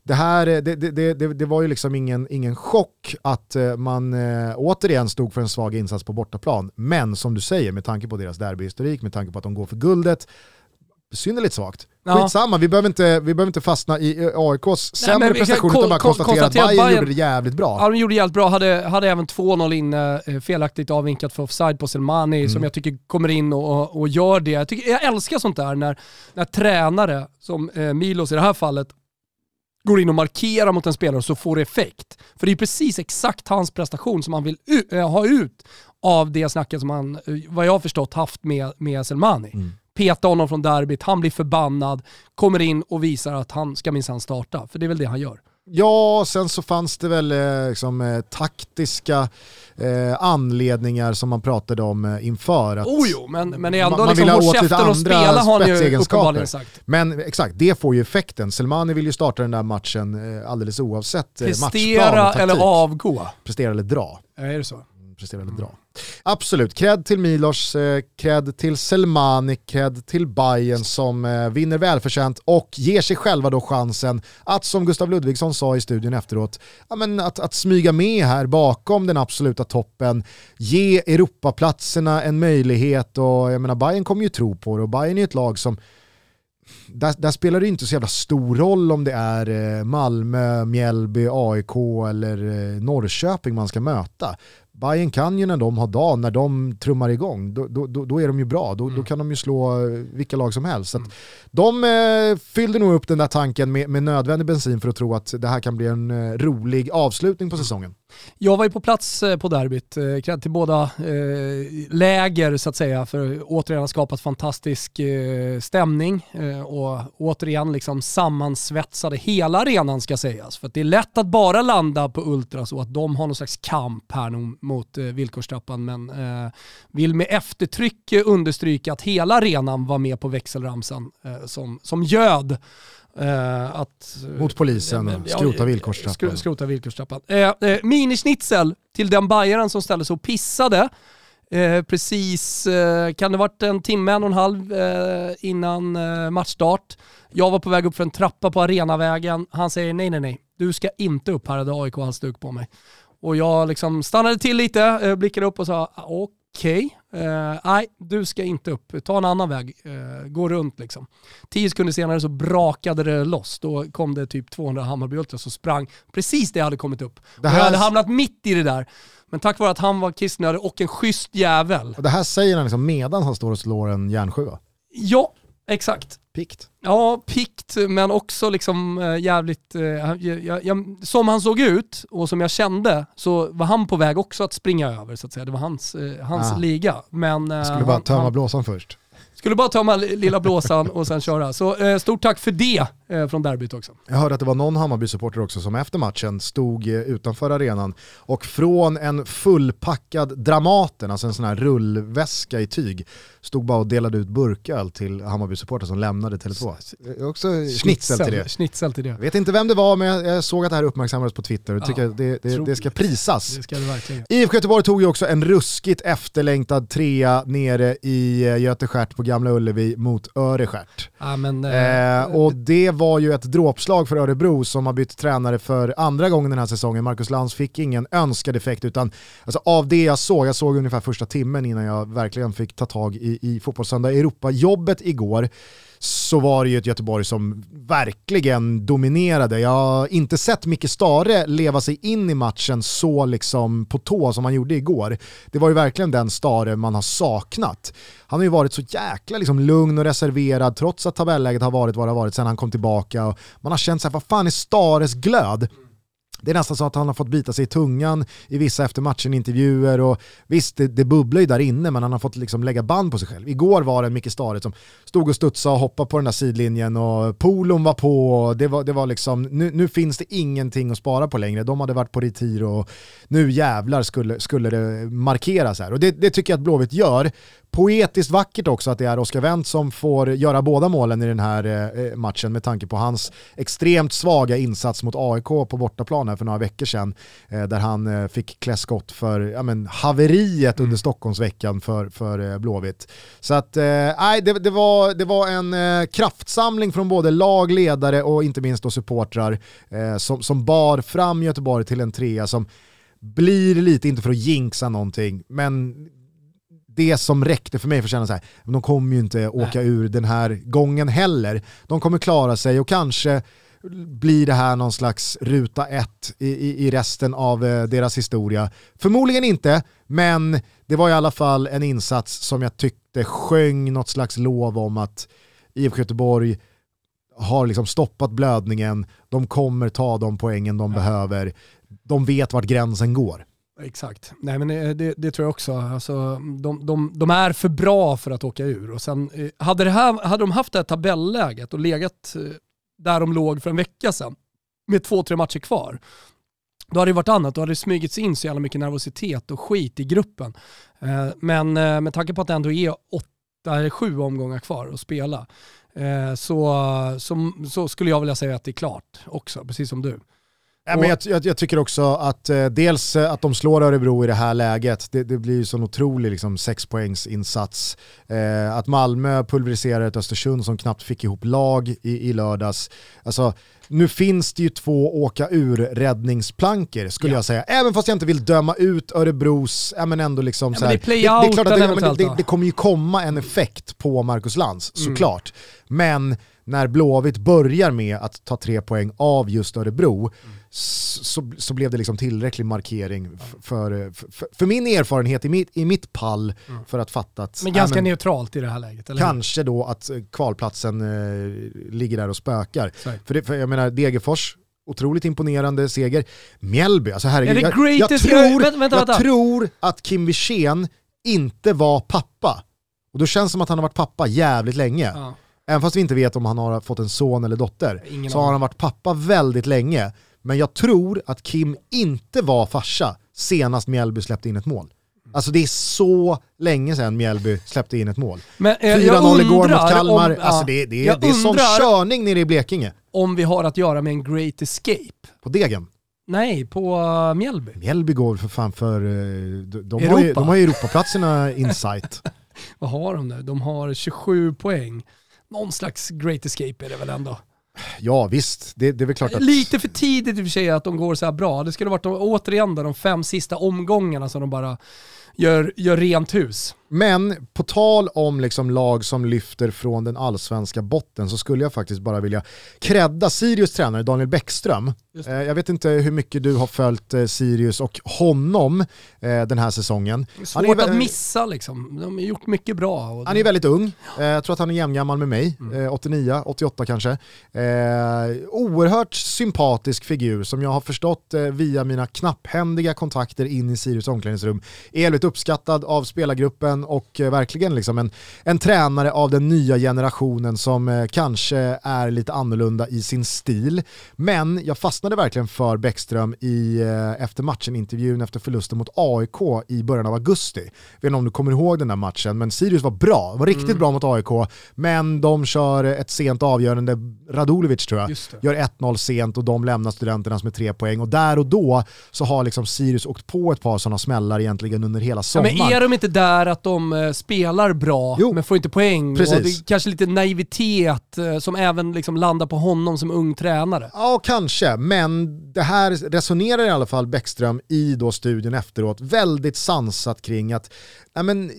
Det här, eh, det, det, det, det, det var ju liksom ingen, ingen chock att eh, man eh, återigen stod för en svag insats på bortaplan. Men som du säger, med tanke på deras derbyhistorik, med tanke på att de går för guldet, synnerligt svagt. Ja. Skitsamma, vi behöver inte, vi behöver inte fastna i eh, AIKs sämre kan prestation utan bara kon- konstatera att konstatera att Bayern, Bayern- gjorde det jävligt bra. Ja, de gjorde jävligt bra. Hade, hade även 2-0 inne, felaktigt avvinkat för offside på Selmani, Mm. som jag tycker kommer in och, och, och gör det. Jag, tycker, jag älskar sånt där när, när tränare, som eh, Milos i det här fallet, går in och markerar mot en spelare och så får det effekt. För det är precis exakt hans prestation som han vill eh, ha ut av det snacket som han, eh, vad jag har förstått, haft med, med Selmani. Mm. Peta honom från derbyt, han blir förbannad, kommer in och visar att han ska minsann starta. För det är väl det han gör. Ja, sen så fanns det väl eh, liksom, eh, taktiska eh, anledningar som man pratade om eh, inför. Att Oh jo, men, men ändå man, man liksom vill ha åt lite käften och andra spela har han ju uppenbarligen sagt. Men exakt, det får ju effekten. Selmani vill ju starta den där matchen alldeles oavsett eh, matchplan Prestera och taktik. eller avgå. Prestera eller dra. Är det så? Prestera eller dra. Absolut, cred till Milos, eh, cred till Selmani, cred till Bayern som eh, vinner välförtjänt och ger sig själva då chansen att, som Gustav Ludvigsson sa i studion efteråt, ja, men att, att smyga med här bakom den absoluta toppen, ge Europaplatserna en möjlighet och jag menar Bayern kommer ju tro på det och Bayern är ett lag som där, där spelar det inte så jävla stor roll om det är eh, Malmö, Mjällby, AIK eller Norrköping man ska möta. Bayern kan ju när de har dag, när de trummar igång, då, då, då, är de ju bra. Då, Mm. då kan de ju slå eh, vilka lag som helst. Så att de eh, fyllde nog upp den där tanken med, med nödvändig bensin för att tro att det här kan bli en eh, rolig avslutning på säsongen. Jag var ju på plats eh, på derbyt, eh, kredd till båda eh, läger så att säga, för att återigen har skapat fantastisk eh, stämning eh, och återigen liksom sammansvetsade hela arenan ska sägas. För att det är lätt att bara landa på Ultras och att de har någon slags kamp här mot eh, villkorstrappan, men eh, vill med eftertryck understryka att hela arenan var med på växelramsan som, som göd. Eh, att, eh, Mot polisen och Ja, skrota eh, villkorstrappan. skro- Skrota villkorstrappan. Eh, eh, minischnitzel till den bajaren som ställde sig och pissade. Eh, precis, eh, kan det varit en timme, en och en halv eh, innan eh, matchstart. Jag var på väg upp för en trappa på Arenavägen. Han säger nej, nej, nej. Du ska inte upp här, hade AIK halsduk på mig. Och jag liksom stannade till lite, eh, blickade upp och sa okej, eh, nej du ska inte upp, ta en annan väg, eh, gå runt liksom. Tio sekunder senare så brakade det loss, då kom det typ 200 Hammarby Ultras och sprang precis det jag hade kommit upp. Det Och här- Jag hade hamnat mitt i det där. Men tack vare att han var kissnödig och en schysst jävel. Och det här säger han liksom medan han står och slår en järnsjua. Ja, exakt. Pikt. Ja, pikt men också liksom äh, jävligt, äh, jag, jag, jag, som han såg ut och som jag kände så var han på väg också att springa över så att säga. Det var hans, äh, hans Ah. liga. Men, Jag skulle bara han, tömma han, blåsan först. skulle bara tömma lilla blåsan och sen köra. Så äh, stort tack för det äh, från derbyt också. Jag hörde att det var någon Hammarby-supporter också som efter matchen stod eh, utanför arenan och från en fullpackad Dramaten, alltså en sån här rullväska i tyg, stod bara och delade ut burköl till Hammarby-supporter som lämnade Tele2. Det är Också schnitzel till det. Schnitzel till det. Jag vet inte vem det var men jag- såg att det här uppmärksammades på Twitter och Ja, tycker det, det, det ska prisas. Det ska det verkligen. IFK Göteborg tog ju också en ruskigt efterlängtad trea nere i eh, Götestjärt på Gamla Ullevi mot Örestjärt. Ja, men, Eh, och det var ju ett dråpslag för Örebro som har bytt tränare för andra gången den här säsongen. Marcus Lantz fick ingen önskad effekt utan alltså, av det jag såg, jag såg ungefär första timmen innan jag verkligen fick ta tag i, i Fotbollssöndag Europa-jobbet igår så var det ju ett Göteborg som verkligen dominerade. Jag har inte sett Micke Stare leva sig in i matchen så liksom på tå som han gjorde igår. Det var ju verkligen den Stare man har saknat. Han har ju varit så jäkla liksom lugn och reserverad trots att tabelläget har varit vad det har varit sedan han kom tillbaka. Man har känt sig, vad fan är Stares glöd? Det är nästan så att han har fått bita sig i tungan i vissa efter matchen-intervjuer och visst, det, det bubblar ju där inne men han har fått liksom lägga band på sig själv. Igår var det en Micke Stare som stod och studsade och hoppade på den där sidlinjen och polon var på och det var, det var liksom, nu, nu finns det ingenting att spara på längre. De hade varit på retir och nu jävlar skulle, skulle det markeras här. Och det, det tycker jag att Blåvitt gör. Poetiskt vackert också att det är Oskar Wendt som får göra båda målen i den här eh, matchen med tanke på hans extremt svaga insats mot AIK på bortaplan här för några veckor sedan. Eh, där han eh, fick klä skott för ja, men, haveriet under Stockholmsveckan för, för eh, Blåvitt. Så att, eh, nej, det, det, var, det var en eh, kraftsamling från både lag, ledare och inte minst då supportrar eh, som, som bar fram Göteborg till en trea som blir lite, inte för att jinxa någonting, men det som räckte för mig för att känna så här, de kommer ju inte åka ur den här gången heller. De kommer klara sig och kanske blir det här någon slags ruta ett i, i, i resten av eh, deras historia. Förmodligen inte, men det var i alla fall en insats som jag tyckte sjöng något slags lov om att IFK Göteborg har liksom stoppat blödningen, de kommer ta de poängen de behöver, de vet vart gränsen går. Exakt. Nej men eh, det, det tror jag också. Alltså, de, de, de är för bra för att åka ur. Och sen, eh, hade, det här, hade de haft det här tabelläget och legat eh, där de låg för en vecka sedan med två, tre matcher kvar, då hade det varit annat. Då hade det smygits in så jävla mycket nervositet och skit i gruppen. Men med tanke på att det ändå är åtta eller sju omgångar kvar att spela så, så, så skulle jag vilja säga att det är klart också, precis som du. Ja, men jag, jag, jag tycker också att eh, dels eh, att de slår Örebro i det här läget, det, det blir ju sån otrolig liksom, sexpoängsinsats. Eh, att Malmö pulveriserar ett Östersund som knappt fick ihop lag i, i lördags. Alltså, nu finns det ju två åka ur räddningsplankor skulle Ja. jag säga. Även fast jag inte vill döma ut Örebros, ja, men ändå liksom Ja, så här, det är playouten klart att det, det, det, det kommer ju komma en effekt på Marcus Lantz, Mm. såklart. Men när Blåvitt börjar med att ta tre poäng av just Örebro Mm. Så, så blev det liksom tillräcklig markering för, för, för min erfarenhet i mitt, i mitt pall för att fatta att Men ganska men neutralt i det här läget, eller kanske då att eh, kvalplatsen eh, ligger där och spökar. För, det, för jag menar Degerfors, otroligt imponerande seger. Mjällby, alltså herregud. Jag, jag, tror, vänta, vänta, jag vänta. tror att Kim Wirsén inte var pappa. Och då känns det som att han har varit pappa jävligt länge. Ja. Även fast vi inte vet om han har fått en son eller dotter, Ingen så har han varit pappa väldigt länge. Men jag tror att Kim inte var farsa senast Mjällby släppte in ett mål. Alltså det är så länge sedan Mjällby släppte in ett mål. Men eh, 4-0 jag igår mot Kalmar, om, alltså det, det, det är sån körning nere i Blekinge. om vi har att göra med en great escape. På Degen. Nej, på uh, Mjällby. Mjällby går för fan för... eh, De, de, har, ju, de har ju Europaplatserna insight. Vad har de nu? De har 27 poäng. Någon slags great escape är det väl ändå. Ja visst, det, det är väl klart att... Lite för tidigt i och för sig att de går så här bra. Det skulle varit de, återigen då, de fem sista omgångarna som de bara gör, gör rent hus. Men på tal om liksom lag som lyfter från den allsvenska botten så skulle jag faktiskt bara vilja credda Sirius tränare Daniel Bäckström. Eh, jag vet inte hur mycket du har följt eh, Sirius och honom eh, den här säsongen. Är Han är svårt att missa liksom. De har gjort mycket bra. Han är väldigt ung, jag tror att han är jämngammal med mig, Mm. eh, 89, 88 kanske. Oerhört sympatisk figur som jag har förstått via mina knapphändiga kontakter in i Sirius omklädningsrum. Är väldigt uppskattad av spelargruppen och eh, verkligen liksom en, en tränare av den nya generationen som eh, kanske är lite annorlunda i sin stil. Men jag fastnade verkligen för Bäckström i eh, efter matchen-intervjun efter förlusten mot AIK i början av augusti. Jag vet inte om du kommer ihåg den där matchen, men Sirius var bra, var riktigt bra mot AIK, men de kör ett sent avgörande, Radulovic tror jag, gör 1-0 sent och de lämnar studenternas med tre poäng och där och då så har liksom Sirius åkt på ett par sådana smällar egentligen under hela Ja, sommaren. men är de inte där att de eh, spelar bra Jo. men får inte poäng? Precis. Och det kanske lite naivitet eh, som även liksom landar på honom som ung tränare. Ja, kanske, men det här resonerar i alla fall Bäckström i då studien efteråt väldigt sansat kring att nej men,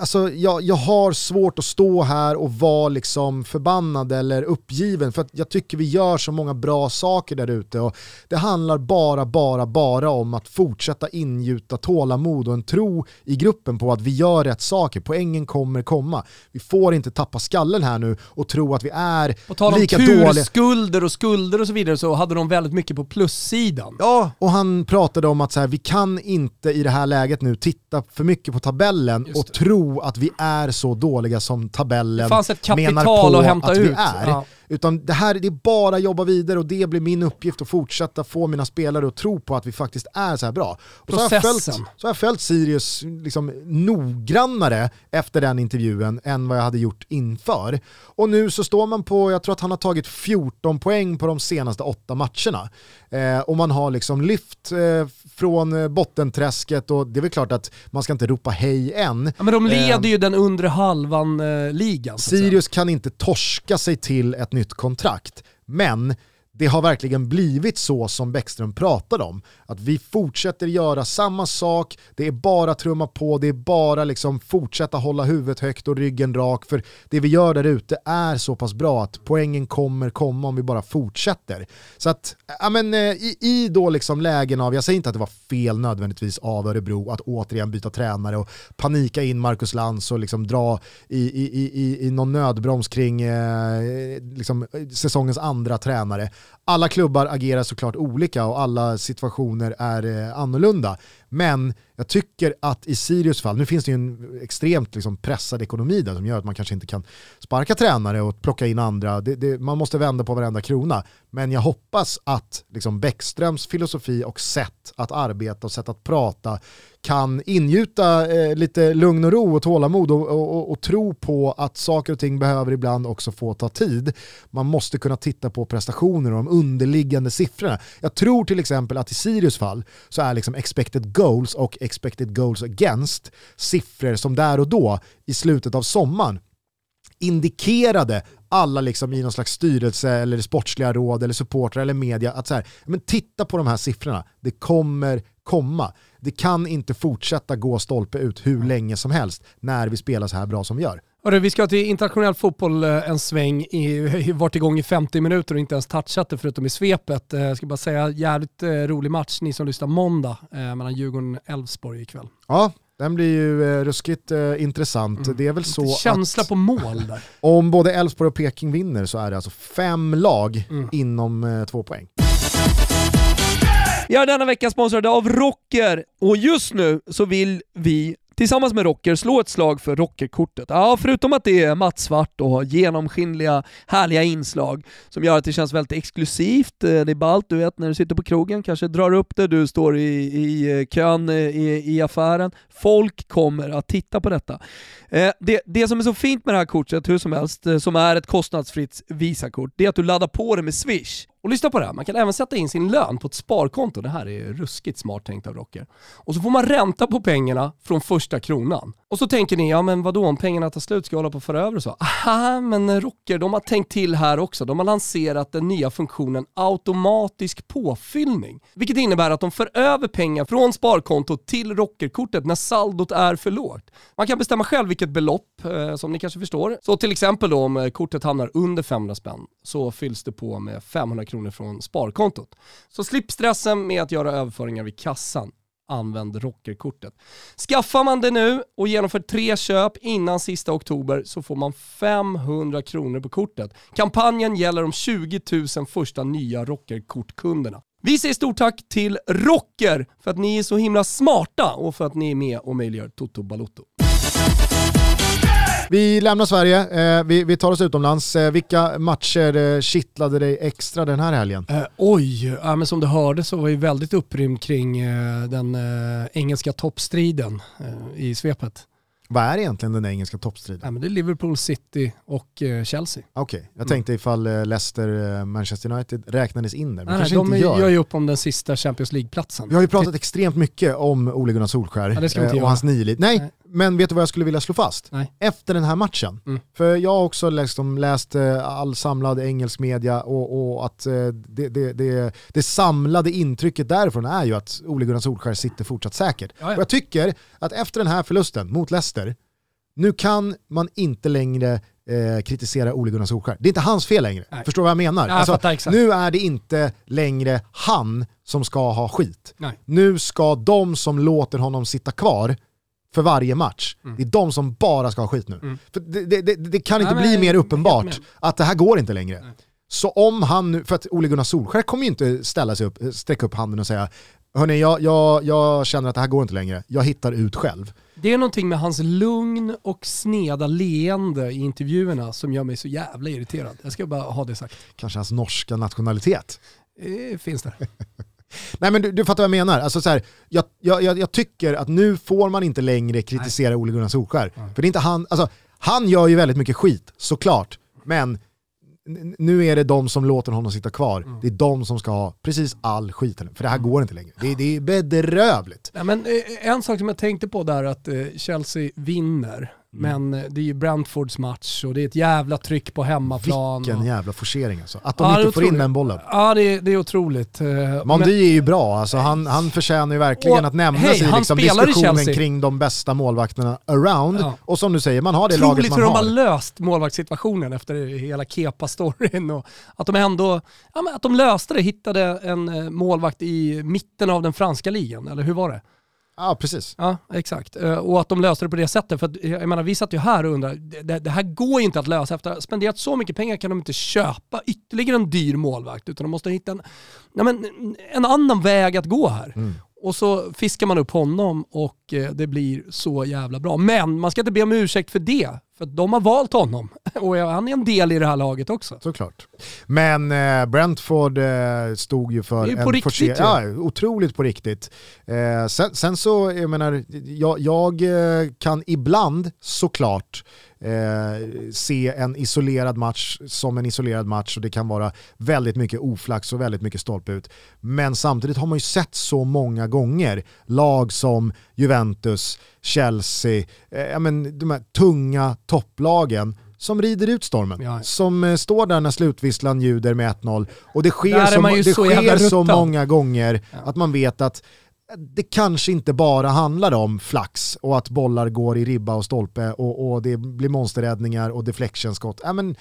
alltså, jag, jag har svårt att stå här och vara liksom förbannad eller uppgiven för att jag tycker vi gör så många bra saker där ute och det handlar bara, bara, bara om att fortsätta ingjuta tålamod och en tro i gruppen på att vi gör rätt saker. Poängen kommer komma. Vi får inte tappa skallen här nu och tro att vi är På tal om lika dåliga. turskulder och skulder och så vidare så hade de väldigt mycket på plussidan. Ja, och han pratade om att så här, vi kan inte i det här läget nu titta för mycket på tabellen Just och tro att vi är så dåliga som tabellen menar på att hämta att vi är. Ja. Utan det här det är bara att jobba vidare och det blir min uppgift att fortsätta få mina spelare att tro på att vi faktiskt är så här bra. Och så, har jag följt, så har jag följt Sirius liksom noggrannare efter den intervjun än vad jag hade gjort inför. Och nu så står man på, jag tror att han har tagit 14 poäng på de senaste åtta matcherna. Eh, och man har liksom lyft eh, från bottenträsket och det är väl klart att man ska inte ropa hej än. Ja, men de leder Eh, ju den undre halvan eh, ligan. Sirius kan inte torska sig till ett nytt kontrakt, men det har verkligen blivit så som Bäckström pratade om. Att vi fortsätter göra samma sak, det är bara trumma på, det är bara liksom fortsätta hålla huvudet högt och ryggen rak. För det vi gör där ute är så pass bra att poängen kommer komma om vi bara fortsätter. Så att, ja men eh, i, i då liksom lägen av, jag säger inte att det var fel nödvändigtvis av Örebro att återigen byta tränare och panika in Marcus Lantz och liksom dra i, i, i, i, någon nödbroms kring eh, liksom, eh, säsongens andra tränare. Alla klubbar agerar såklart olika och alla situationer är eh, annorlunda. Men jag tycker att i Sirius fall, nu finns det ju en extremt liksom, pressad ekonomi där som gör att man kanske inte kan sparka tränare och plocka in andra. Det, det, man måste vända på varenda krona. Men jag hoppas att liksom, Bäckströms filosofi och sätt att arbeta och sätt att prata kan ingjuta eh, lite lugn och ro och tålamod och, och, och, och tro på att saker och ting behöver ibland också få ta tid. Man måste kunna titta på prestationer och de underliggande siffrorna. Jag tror till exempel att i Sirius fall så är liksom expected goals och expected goals against siffror som där och då i slutet av sommaren indikerade alla liksom i någon slags styrelse eller sportsliga råd eller supportrar eller media att så här, men titta på de här siffrorna, det kommer komma. Det kan inte fortsätta gå stolpe ut hur länge som helst när vi spelar så här bra som vi gör. Hörru, vi ska till internationell fotboll eh, en sväng. I, varit igång i 50 minuter och inte ens touchat det förutom i svepet. Eh, jag ska bara säga, jävligt eh, rolig match, ni som lyssnar måndag, mellan Djurgården och Elfsborg ikväll. Ja, den blir ju eh, ruskigt eh, intressant. Mm. Det är väl så Känsla att på mål där. Om både Elfsborg och Peking vinner så är det alltså fem lag mm. inom eh, två poäng. Jag är denna vecka sponsrade av Rocker och just nu så vill vi tillsammans med Rocker slå ett slag för Rockerkortet. Ja, förutom att det är mattsvart och har genomskinliga härliga inslag som gör att det känns väldigt exklusivt. Eh, det är ballt, du vet när du sitter på krogen, kanske drar upp det, du står i, i eh, kön eh, i, i affären. Folk kommer att titta på detta. Det, det som är så fint med det här kortet, hur som helst, som är ett kostnadsfritt Visakort, det är att du laddar på det med Swish. Och lyssna på det här, man kan även sätta in sin lön på ett sparkonto. Det här är ruskigt smart tänkt av Rocker. Och så får man ränta på pengarna från första kronan. Och så tänker ni, ja men vadå om pengarna tar slut ska jag hålla på och föra över och så? Aha, men Rocker, de har tänkt till här också. De har lanserat den nya funktionen automatisk påfyllning. Vilket innebär att de för över pengar från sparkontot till Rockerkortet när saldot är för lågt. Man kan bestämma själv vilket belopp, eh, som ni kanske förstår. Så till exempel då om eh, kortet hamnar under 500 spänn så fylls det på med 500 kronor från sparkontot. Så slipp stressen med att göra överföringar vid kassan använd rockerkortet. Skaffar man det nu och genomför tre köp innan sista oktober så får man 500 kronor på kortet. Kampanjen gäller de 20 000 första nya rockerkortkunderna. Vi säger stort tack till Rocker för att ni är så himla smarta och för att ni är med och möjliggör Toto Balotto. Vi lämnar Sverige, eh, vi, vi, tar oss utomlands. Eh, vilka matcher eh, kittlade dig extra den här helgen? Eh, oj, ja, men som du hörde så var jag väldigt upprymd kring eh, den eh, engelska toppstriden i svepet. Vad är egentligen den engelska toppstriden? Ja, men det är Liverpool City och Chelsea. Okej, okay. jag tänkte ifall Leicester, Manchester United räknades in där. Men nej, de gör. gör ju upp om den sista Champions League-platsen. Vi har ju pratat extremt mycket om Ole Gunnar Solskär ja, och hans nilit. Nej, nej, men vet du vad jag skulle vilja slå fast? Nej. Efter den här matchen, mm. för jag har också liksom läst eh, all samlad engelsk media och, och att eh, det, det, det, det, samlade intrycket därifrån är ju att Ole Gunnar Solskjaer sitter fortsatt säkert. Och jag tycker att efter den här förlusten mot Leicester, nu kan man inte längre eh, kritisera Ole Gunnar Solskjaer. Det är inte hans fel längre. Nej. Förstår du vad jag menar? Ja, jag alltså, nu är det inte längre han som ska ha skit. Nej. Nu ska de som låter honom sitta kvar för varje match. Mm. Det är de som bara ska ha skit nu. Mm. För det, det, det, det, kan inte Nej, bli mer uppenbart att det här går inte längre. Så om han nu, för att Ole Gunnar Solskjaer kommer ju inte ställa sig upp, sträcka upp handen och säga Hörni, jag, jag, jag känner att det här går inte längre, jag hittar ut själv. Det är någonting med hans lugn och sneda leende i intervjuerna som gör mig så jävla irriterad. Jag ska bara ha det sagt. Kanske hans norska nationalitet? Det finns där. Nej men du, du fattar vad jag menar. Alltså, så här, jag, jag, jag, tycker att nu får man inte längre kritisera Nej. Ole Gunnar Solskär. Mm. För det är inte han, alltså, han gör ju väldigt mycket skit, såklart. Men nu är det de som låter honom sitta kvar. Mm. Det är de som ska ha precis all skit. För det här mm. går inte längre. Det, det är bedrövligt. Ja, men, eh, en sak som jag tänkte på där att eh, Chelsea vinner Mm. Men eh, det är ju Brentfords match och det är ett jävla tryck på hemmaplan. Vilken jävla forcering alltså. Att de ja, inte får in den bollen. Ja det är, det är otroligt. Eh, Mondi är ju bra, alltså, han, han förtjänar ju verkligen och, att nämnas hey, i liksom diskussionen kring de bästa målvakterna around. Ja. Och som du säger, man har det otroligt laget man hur har. de har löst målvaktssituationen efter hela Kepa-storyn. att de ändå, ja, att de löste det, hittade en eh, målvakt i mitten av den franska ligan, eller hur var det? Ja, precis. Ja, exakt. Eh, och att de löste det på det sättet. För att, jag menar, vi satt ju här och undrade, det, det här går inte att lösa. Efter att ha spenderat så mycket pengar kan de inte köpa ytterligare en dyr målvakt, utan de måste hitta en, nej men, en annan väg att gå här. Mm. Och så fiskar man upp honom och eh, det blir så jävla bra. Men man ska inte be om ursäkt för det. För de har valt honom och han är en del i det här laget också. Såklart. Men eh, Brentford eh, stod ju för det är på en riktigt, ja. ja, otroligt på riktigt. Eh, sen, sen, så, jag menar, jag, jag kan ibland såklart eh, se en isolerad match som en isolerad match och det kan vara väldigt mycket oflax och väldigt mycket stolpe ut. Men samtidigt har man ju sett så många gånger lag som Juventus, Chelsea, eh, men, de här tunga topplagen som rider ut stormen. Ja. Som eh, står där när slutvisslan ljuder med 1-0. Och det sker, så, det sker så, många gånger ja. att man vet att det kanske inte bara handlar om flax och att bollar går i ribba och stolpe och, och det blir monsterräddningar och deflectionskott. Äh, men,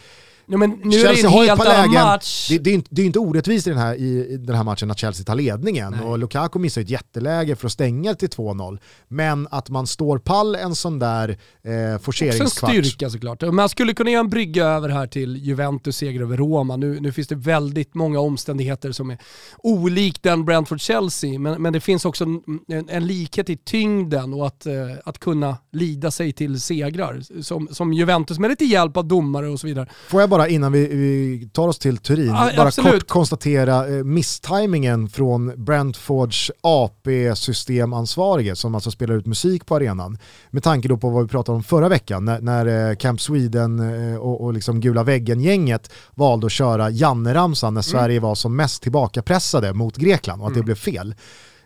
Ja, men nu är det en helt annan match. Det, det, är inte, det är inte orättvist i den, här, i, den här matchen att Chelsea tar ledningen Nej. och Lukaku missar ett jätteläge för att stänga till 2-0. Men att man står pall en sån där eh, forceringskvart. Också en styrka såklart. Man skulle kunna göra en brygga över här till Juventus seger över Roma. Nu, nu finns det väldigt många omständigheter som är olikt den Brentford-Chelsea, men, men det finns också en, en, en, likhet i tyngden och att, eh, att kunna lida sig till segrar. Som, som Juventus med lite hjälp av domare och så vidare. Får jag bara innan vi, vi tar oss till Turin, ah, bara absolut. kort konstatera eh, misstimingen från Brentfords AP-systemansvarige som alltså spelar ut musik på arenan. Med tanke då på vad vi pratade om förra veckan när, när eh, Camp Sweden eh, och, och liksom Gula väggen-gänget valde att köra Janne-ramsan när mm. Sverige var som mest tillbakapressade mot Grekland och att mm. det blev fel.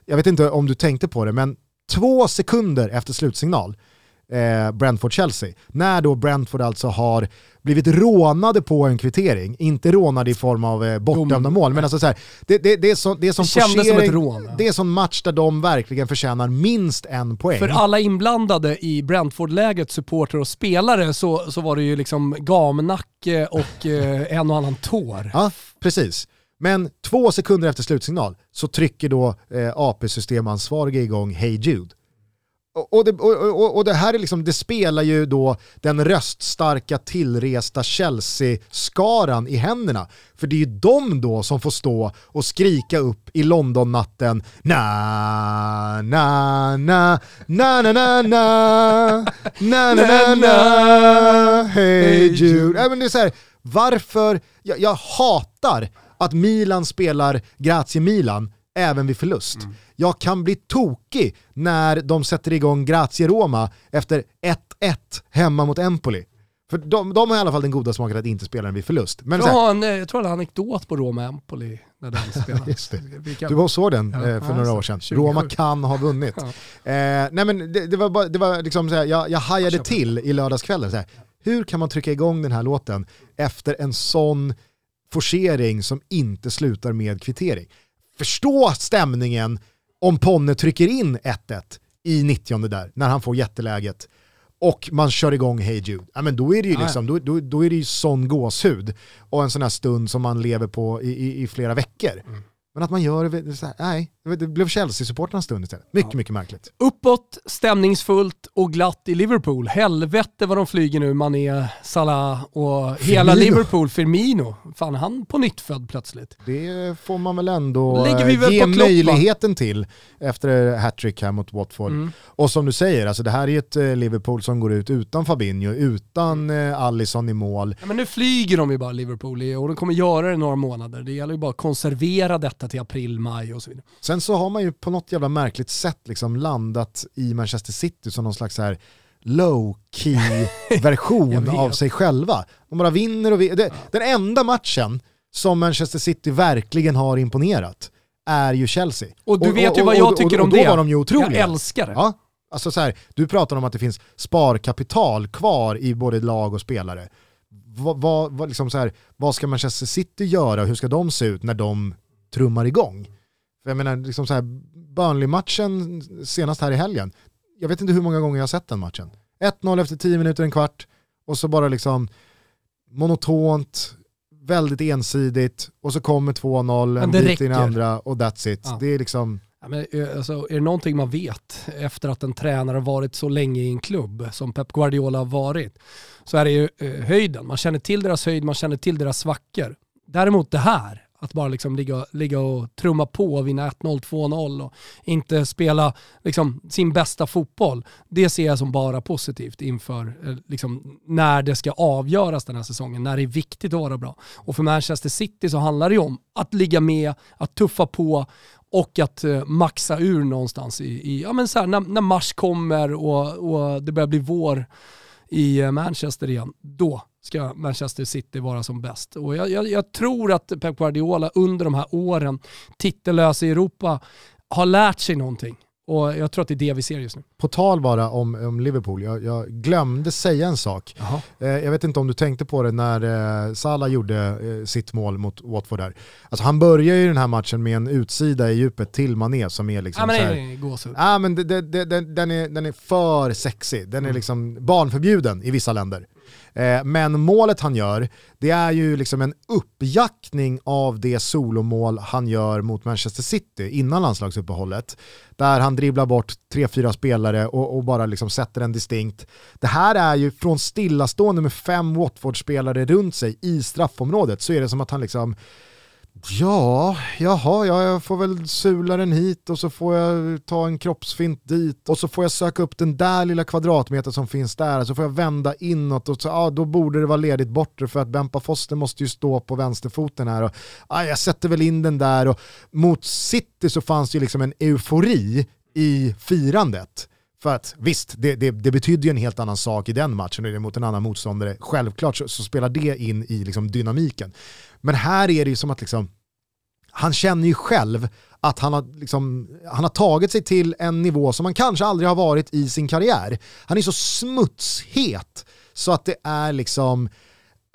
Jag vet inte om du tänkte på det, men två sekunder efter slutsignal eh, Brentford-Chelsea. När då Brentford alltså har blivit rånade på en kvittering, inte rånade i form av eh, bortdömda mål, men alltså så här, det, det, det, är så, det är som det som ett rån. Det är som match där de verkligen förtjänar minst en poäng. För alla inblandade i Brentford-läget, supporter och spelare, så, så var det ju liksom gamnacke och eh, en och annan tår. Ja, precis. Men två sekunder efter slutsignal så trycker då eh, AP-systemansvarige igång Hey Jude och det, och, och, det här är liksom, det spelar ju då den röststarka tillresta Chelsea-skaran i händerna. För det är ju de då som får stå och skrika upp i London-natten na na na na na na na na na na hey Jude. Äh, men det är så här, varför, jag, jag hatar att Milan spelar Grazie Milan även vid förlust. Mm. Jag kan bli tokig när de sätter igång Grazie Roma efter 1-1 hemma mot Empoli. För de, de har i alla fall den goda smaken att inte spela den vid förlust. Men jag, har en, jag tror en anekdot på Roma-Empoli när den spelades. Du var såg den ja, eh, för ja, några år sedan. 27. Roma kan ha vunnit. Ja. Eh, nej men det, det, var, bara, det var liksom såhär, jag, jag hajade till i lördagskvällen. Såhär. Hur kan man trycka igång den här låten efter en sån forcering som inte slutar med kvittering? Förstå stämningen om Ponne trycker in 1-1 i 90 där, när han får jätteläget och man kör igång Hey Jude, ja, men då är det ju liksom, då, då, då är det ju sån gåshud och en sån här stund som man lever på i, i, i flera veckor. Mm. Men att man gör det, så här, nej, det blev Chelsea-supportrarnas stund istället. Mycket, ja. mycket märkligt. Uppåt, stämningsfullt och glatt i Liverpool. Helvete vad de flyger nu, Mané, Salah och Firmino. hela Liverpool. Firmino, fan han på nytt född plötsligt. Det får man väl ändå vi ge möjligheten till efter hattrick här mot Watford. Mm. Och som du säger, alltså det här är ju ett eh, Liverpool som går ut utan Fabinho, utan mm. Eh, Allison i mål. Ja, men nu flyger de ju bara Liverpool och de kommer göra det några månader. Det gäller ju bara att konservera detta till april, maj och så vidare. Sen så har man ju på något jävla märkligt sätt liksom landat i Manchester City som någon slags här low-key version av sig själva. De bara vinner och vinner. Den enda matchen som Manchester City verkligen har imponerat är ju Chelsea. Och du vet och, och, ju vad jag tycker om då det. Var de ju otroliga. Jag älskar det. Ja, alltså så här, du pratar om att det finns sparkapital kvar i både lag och spelare. Vad, vad, liksom så här, vad ska Manchester City göra? Hur ska de se ut när de trummar igång? För jag menar, liksom så här, Burnley-matchen senast här i helgen, jag vet inte hur många gånger jag har sett den matchen. 1-0 efter 10 minuter, en kvart, och så bara liksom monotont, väldigt ensidigt, och så kommer 2-0, en bit i den andra och that's it. Ja. Det är liksom... Ja, men, eh, alltså, är det någonting man vet efter att en tränare har varit så länge i en klubb som Pep Guardiola har varit, så är det ju eh, höjden. Man känner till deras höjd, man känner till deras svackor. Däremot det här, att bara liksom ligga, ligga och trumma på och vinna 1-0, 2-0 och inte spela liksom sin bästa fotboll. Det ser jag som bara positivt inför eh, liksom, när det ska avgöras den här säsongen, när det är viktigt att vara bra. Och för Manchester City så handlar det ju om att ligga med, att tuffa på och att eh, maxa ur någonstans i, i ja, men så här, när, när mars kommer och, och det börjar bli vår i eh, Manchester igen, då ska Manchester City vara som bäst. Och jag, jag, jag tror att Pep Guardiola under de här åren, titellös i Europa, har lärt sig någonting Och jag tror att det är det vi ser just nu. På tal bara om, om Liverpool, jag, jag glömde säga en sak. Eh, jag vet inte om du tänkte på det när eh, Salah gjorde eh, sitt mål mot Watford där. Alltså han börjar ju den här matchen med en utsida i djupet till Mané som är liksom Ja men så det här, är gåshud. Ja men det, det, det, den, den, är, den är för sexig, den är Mm. liksom barnförbjuden i vissa länder. Eh, men målet han gör, det är ju liksom en uppjackning av det solomål han gör mot Manchester City innan landslagsuppehållet. Där han dribblar bort tre, fyra spelare och, och bara liksom sätter en distinkt. Det här är ju från stillastående med fem Watford-spelare runt sig i straffområdet så är det som att han liksom Ja, jaha, ja, jag får väl sula den hit och så får jag ta en kroppsfint dit och så får jag söka upp den där lilla kvadratmetern som finns där och så får jag vända inåt och så, ja, då borde det vara ledigt bortre för att Bempa Foster måste ju stå på vänsterfoten här och ja, jag sätter väl in den där och mot City så fanns det ju liksom en eufori i firandet. För att visst, det, det, det betydde ju en helt annan sak i den matchen eller mot en annan motståndare. Självklart så, så spelar det in i liksom dynamiken. Men här är det ju som att liksom, han känner ju själv att han har, liksom, han har tagit sig till en nivå som han kanske aldrig har varit i sin karriär. Han är så smutshet så att det är liksom,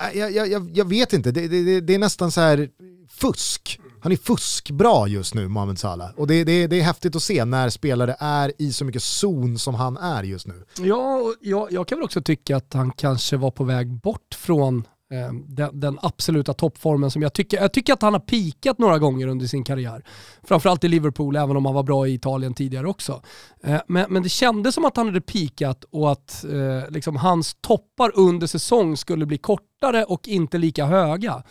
äh, jag, jag, jag, jag vet inte, det, det, det är nästan så här fusk. Han är fuskbra just nu, Mohamed Salah. Och det, det, det är häftigt att se när spelare är i så mycket zon som han är just nu. Ja, och jag, jag kan väl också tycka att han kanske var på väg bort från eh, den, den absoluta toppformen som jag tycker, jag tycker att han har pikat några gånger under sin karriär. Framförallt i Liverpool, även om han var bra i Italien tidigare också. Eh, men, men det kändes som att han hade pikat och att eh, liksom hans toppar under säsong skulle bli kortare och inte lika höga.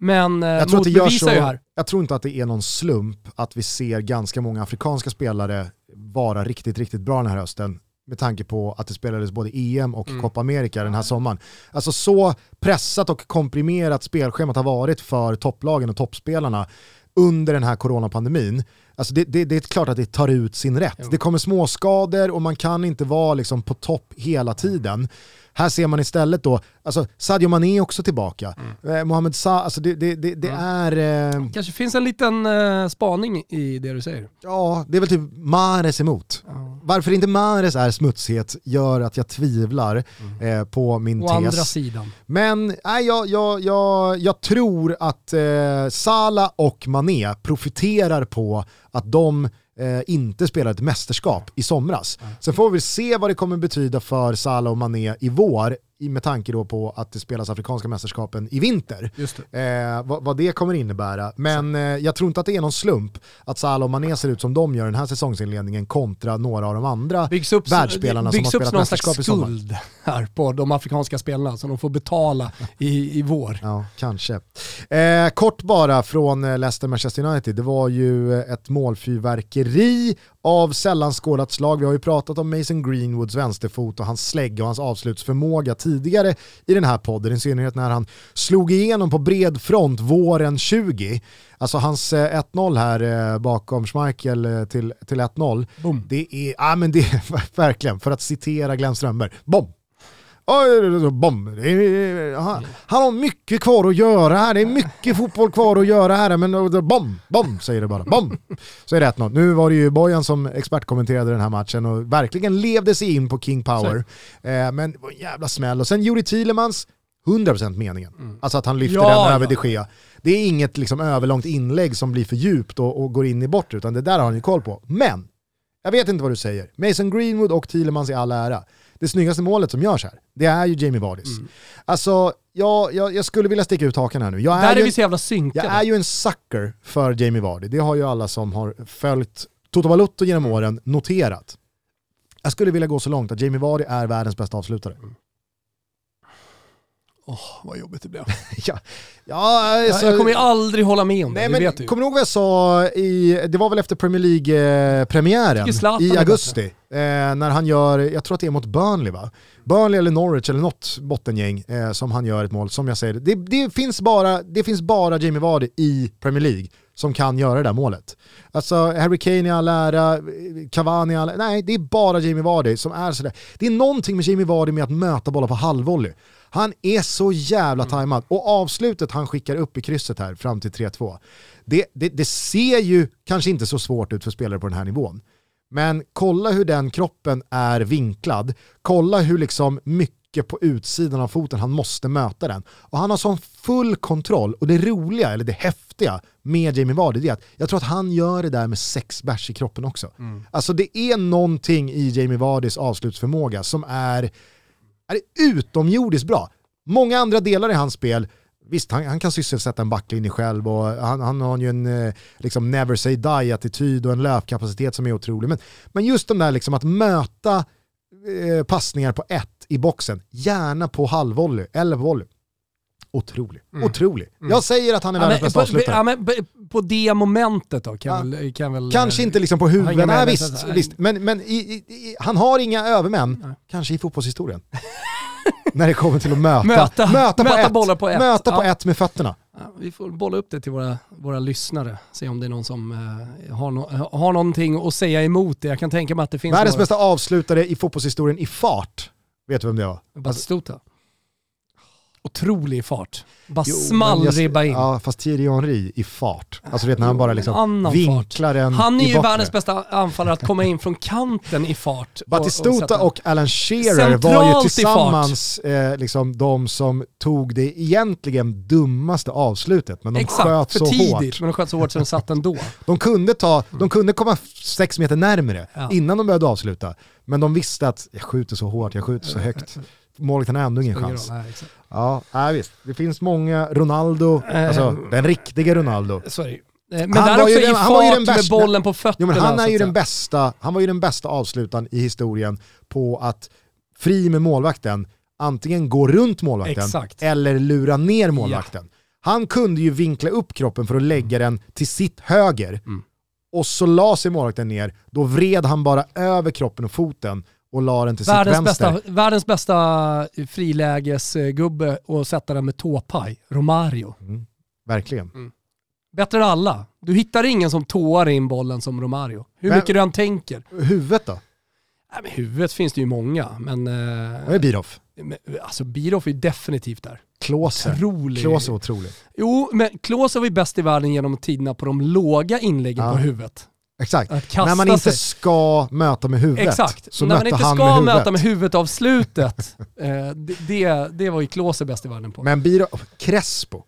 Men eh, Jag tror, motbevisar ju här. jag tror inte att det är någon slump att vi ser ganska många afrikanska spelare vara riktigt, riktigt bra den här hösten med tanke på att det spelades både EM och Copa America den här sommaren. Alltså så pressat och komprimerat spelschemat har varit för topplagen och toppspelarna under den här coronapandemin. Alltså det, det, det är klart att det tar ut sin rätt. Det kommer småskador och man kan inte vara liksom på topp hela tiden. Här ser man istället då, alltså Sadio Mané är också tillbaka. Eh, Mohamed Salah, alltså det, det, det, det är... Eh, kanske finns en liten eh, spaning i det du säger. Ja, det är väl typ Mahrez emot. Varför inte Mahrez är smutshet gör att jag tvivlar eh, på min Å tes. andra sidan. Men nej, jag, jag, jag, jag tror att eh, Salah och Mané profiterar på att de eh, inte spelar ett mästerskap i somras. Sen får vi se vad det kommer betyda för Salah och Mané i vår med tanke då på att det spelas afrikanska mästerskapen i vinter. Det. Eh, vad, vad det kommer innebära. Men eh, jag tror inte att det är någon slump att Salah och Mané ser ut som de gör den här säsongsinledningen kontra några av de andra byggs upp, världsspelarna som har byggs upp spelat mästerskap i sommar. skuld här på de afrikanska spelarna som de får betala i, i vår. Ja, kanske. Eh, kort bara från eh, Leicester Manchester United. Det var ju eh, ett målfyrverkeri av sällan skådat slag. Vi har ju pratat om Mason Greenwoods vänsterfot och hans slägg och hans avslutsförmåga tidigare i den här podden. I synnerhet när han slog igenom på bred front våren 20. Alltså hans eh, 1-0 här eh, bakom Schmeichel eh, till, till 1-0. Boom. Det är, ja men det är verkligen, för att citera Glenn Strömberg, bom! Bom. Han, han har mycket kvar att göra här, det är mycket fotboll kvar att göra här, men bom, bom säger det bara, bom. Så är det 1-0. Nu var det ju Bojan som expertkommenterade den här matchen och verkligen levde sig in på King Power. Eh, men det var en jävla smäll. Och sen Juri Thielemans, 100% meningen. Alltså att han lyfter Mm. Ja, den över ja. de Gea. Det är inget liksom överlångt inlägg som blir för djupt och, och går in i bort, utan det där har han ju koll på. Men, jag vet inte vad du säger. Mason Greenwood och Thielemans i all ära. Det snyggaste målet som görs här, det är ju Jamie Vardys. Mm. Alltså, jag, jag, jag skulle vilja sticka ut hakan här nu. Jag Där är ju, vi så jävla synkade. jag är ju en sucker för Jamie Vardy. Det har ju alla som har följt Toto Balotto genom åren noterat. Jag skulle vilja gå så långt att Jamie Vardy är världens bästa avslutare. Åh, vad jobbigt det blev. ja, ja, alltså- jag kommer ju aldrig hålla med om det, Nej, det men vet du. kommer du ihåg vad jag sa i, det var väl efter Premier League-premiären i augusti. Eh, när han gör, jag tror att det är mot Burnley va? Burnley eller Norwich eller något bottengäng eh, som han gör ett mål, som jag säger, det, det, finns bara, det finns bara Jamie Vardy i Premier League som kan göra det där målet. Alltså Harry Kane i all ära, Cavani i all nej det är bara Jamie Vardy som är sådär. Det är någonting med Jamie Vardy med att möta bollar på halvvolley. Han är så jävla tajmad och avslutet han skickar upp i krysset här fram till 3-2, det, det, det ser ju kanske inte så svårt ut för spelare på den här nivån. Men kolla hur den kroppen är vinklad, kolla hur liksom mycket på utsidan av foten han måste möta den. Och han har sån full kontroll, och det roliga, eller det häftiga med Jamie Vardy är att jag tror att han gör det där med sex bärs i kroppen också. Alltså det är någonting i Jamie Vardys avslutsförmåga som är, är utomjordiskt bra. Många andra delar i hans spel, visst han, han kan sysselsätta en backlinje själv och han, han har ju en eh, liksom never say die-attityd och en löpkapacitet som är otrolig. Men, men just den där liksom att möta eh, passningar på ett i boxen, gärna på halvvolley eller på volley. Otrolig. Otrolig. Jag säger att han är världens bästa på, avslutare. ja, men, på- på det momentet då kan, Ja. väl, kan väl... Kanske eh, inte liksom på huvudet, nej, visst, visst. men, men i, i, i, han har inga övermän, kanske i fotbollshistorien. När det kommer till att möta, Möta- möta, på, möta ett, bollar på ett. möta på Ja. ett med fötterna. Ja, vi får bolla upp det till våra, våra lyssnare, se om det är någon som eh, har, no har någonting att säga emot det. Jag kan tänka mig att det finns Världens några. bästa avslutare i fotbollshistorien i fart. Vet du vem det var? Batistuta. Otrolig fart. Bara Jo, small jag- ribba in. Ja, fast Thierry Henry i fart. Alltså vet när han bara en liksom annan vinklar den Han är ju världens bästa anfallare att komma in från kanten i fart. och- Batistuta sätta- och, Alan Shearer var ju tillsammans eh, liksom de som tog det egentligen dummaste avslutet, men de Exakt, sköt så tidigt, hårt. men de sköt så hårt så den satt ändå. De kunde, ta, de kunde komma sex meter närmre Ja. innan de började avsluta, men de visste att jag skjuter så hårt, jag skjuter så högt. Målvakten har ändå ingen chans. nej. Ja, nej, visst. Det finns många Ronaldo, alltså den riktiga Ronaldo. Ju. Eh, Men Han där var ju också i den- han var ju den med bästa- bollen på fötterna. Jo, han, är ju den bästa, han var ju den bästa avslutaren i historien på att fri med målvakten antingen gå runt målvakten Exakt. eller lura ner målvakten. Han kunde ju vinkla upp kroppen för att lägga den till sitt höger Mm. och så la sig målvakten ner, då vred han bara över kroppen och foten och la den till Världens sitt vänster. bästa, världens bästa frilägesgubbe och sätta den med tåpaj, Romario. Verkligen. Bättre än alla. Du hittar ingen som tåar in bollen som Romario. Hur Men- mycket du än tänker. Huvudet då? Nej, men huvudet finns det ju många, men... Det är Eh, Birov. men, alltså Birov är ju definitivt där. Klose. Otrolig. Klose är otrolig. Jo, men Klose var ju bäst i världen genom tiderna på de låga inläggen Ja. på huvudet. Exakt. Att När man inte sig. ska möta med huvudet Exakt. så När man inte han ska med möta med huvudet av slutet, eh, det, det, var ju Klose bäst i världen på. Men Biro, Crespo,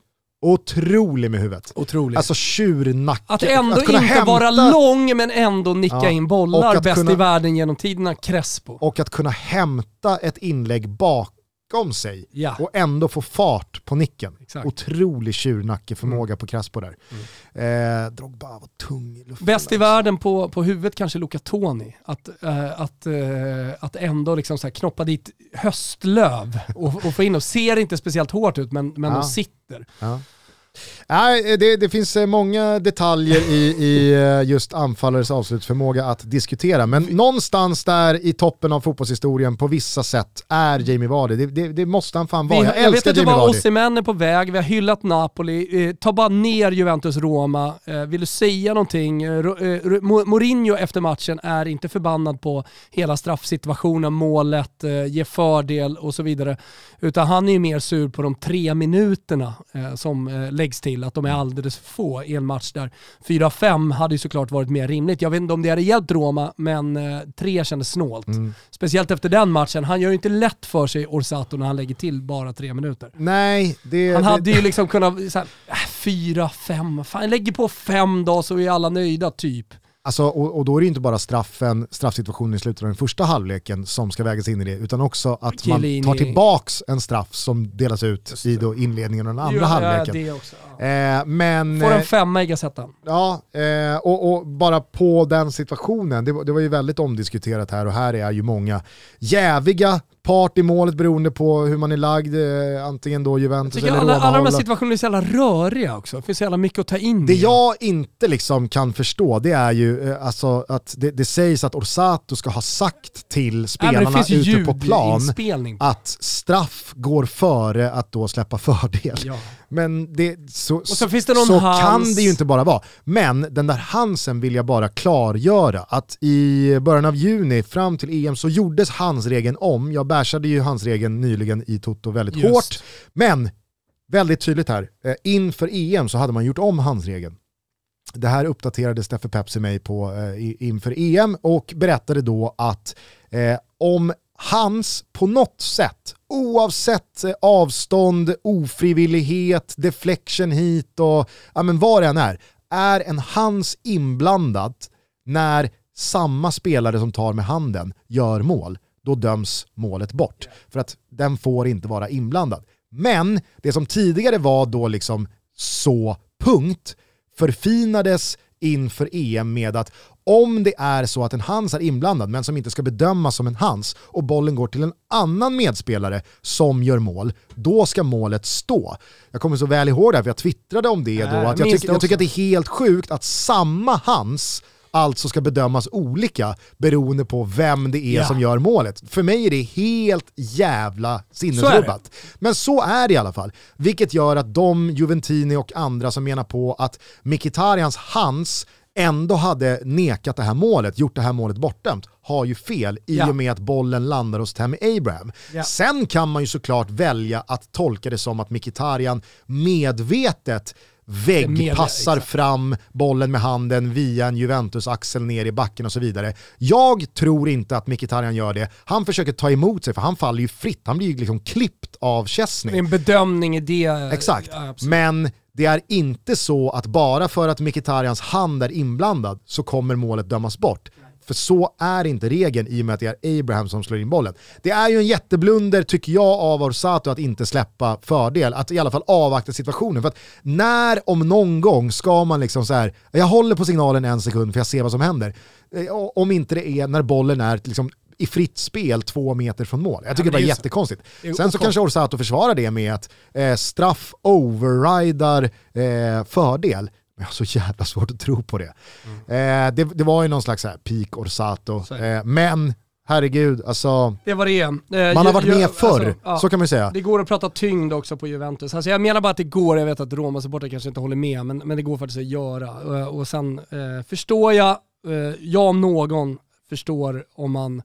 otrolig med huvudet. Otroligt. Alltså tjurnacke. att ändå kunna inte hämta- vara lång men ändå nicka Ja, in bollar att bäst kunna- i världen genom tiderna, Crespo. Och att kunna hämta ett inlägg bakom sig Ja. och ändå få fart på nicken. Exakt. Otrolig tjurnackeförmåga på Crespo där. Eh, Drogba var tung i luften. Bäst i alltså. världen på, på huvudet kanske Luca Toni. Att, eh, att, eh, att ändå liksom så här knoppa dit höstlöv och, och få in och ser inte speciellt hårt ut men, men Ja. de sitter. Ja. Nej, det, det finns eh, många detaljer i, i eh, just anfallares avslutsförmåga att diskutera, men någonstans där i toppen av fotbollshistorien på vissa sätt är Jamie Vardy. Det, det, det måste han fan Vi, vara. jag, Jag, vet älskar inte Jamie vad Vardy. Osimhen är på väg, vi har hyllat Napoli, eh, ta bara ner Juventus-Roma. Eh, vill du säga någonting? Eh, Mourinho efter matchen är inte förbannad på hela straffsituationen, målet, eh, ge fördel och så vidare. Utan han är ju mer sur på de tre minuterna som eh, läggs till, att de är alldeles för få i en match där 4-5 hade ju såklart varit mer rimligt. Jag vet inte om det hade hjälpt Roma, men eh, tre kändes snålt. Mm. Speciellt efter den matchen. Han gör ju inte lätt för sig, Orsato, när han lägger till bara tre minuter. Nej, det... Han det, hade ju liksom kunnat, så här, äh, fyra, fem, fan lägger på fem då så är alla nöjda typ. Alltså, och, och då är det inte bara straffen, straffsituationen i slutet av den första halvleken som ska vägas in i det, utan också att Chiellini. man tar tillbaks en straff som delas ut i då inledningen av den andra Ja, halvleken. det också. Ja. Eh, men... Får eh, en femma i Gazettan. Ja, eh, och, och bara på den situationen, det, var- det var ju väldigt omdiskuterat här och här är ju många jäviga part i målet beroende på hur man är lagd, eh, antingen då Juventus eller alla, alla de här situationerna är så jävla röriga också. Det finns så jävla mycket att ta in Det i. jag inte liksom kan förstå det är ju eh, alltså att det, det sägs att Orsato ska ha sagt till spelarna ju ute på plan att straff går före att då släppa fördel. Ja. Men det, så, så finns det någon så hans- kan det ju inte bara vara. Men den där Hansen vill jag bara klargöra att i början av juni fram till EM så gjordes handsregeln om. Jag bashade ju handsregeln nyligen i Toto väldigt Just. hårt. Men väldigt tydligt här, eh, inför EM så hade man gjort om handsregeln. det här uppdaterade Steffe Pepsi mig på eh, inför EM och berättade då att eh, om hans på något sätt, oavsett eh, avstånd, ofrivillighet, deflection hit och ja, men vad det än är, är en hans inblandat när samma spelare som tar med handen gör mål, då döms målet bort. För att den får inte vara inblandad. Men det som tidigare var då liksom så punkt förfinades inför EM med att om det är så att en hans är inblandad men som inte ska bedömas som en hans och bollen går till en annan medspelare som gör mål, då ska målet stå. Jag kommer så väl ihåg det, för jag twittrade om det då, att jag, tyck, jag tycker att det är helt sjukt att samma hans alltså ska bedömas olika beroende på vem det är ja. som gör målet. För mig är det helt jävla sinnesrubbat. Men så är det i alla fall. Vilket gör att de, Juventini och andra som menar på att Mkhitarjans hans ändå hade nekat det här målet, gjort det här målet bortdömt, har ju fel i ja. och med att bollen landar hos Tammy Abraham. Ja. Sen kan man ju såklart välja att tolka det som att Mkhitaryan medvetet väggpassar fram bollen med handen via en Juventus-axel ner i backen och så vidare. Jag tror inte att Mkhitaryan gör det. Han försöker ta emot sig för han faller ju fritt. Han blir ju liksom klippt av Chesney. Det är en bedömning i det. Exakt. Ja, Men det är inte så att bara för att Mkhitarjans hand är inblandad så kommer målet dömas bort. För så är inte regeln i och med att det är Abraham som slår in bollen. Det är ju en jätteblunder tycker jag av Orsato att inte släppa fördel, att i alla fall avvakta situationen. För att när om någon gång ska man liksom så här, jag håller på signalen en sekund för jag ser vad som händer. Eh, om inte det är när bollen är liksom i fritt spel två meter från mål. Jag tycker ja, det var jättekonstigt. Sen så kanske Orsato försvarar det med att eh, straff overridar eh, fördel. Men jag har så jävla svårt att tro på det. Mm. Eh, det, det, var ju någon slags här peak Orsato. Eh, men herregud, alltså. Det var det eh, Man har varit med förr, alltså, ja, så kan man säga. Det går att prata tyngd också på Juventus. Alltså jag menar bara att det går, jag vet att Roma-supportrar kanske inte håller med, men, men det går faktiskt att göra. Och, eh, och sen eh, förstår jag, eh, jag om någon förstår om man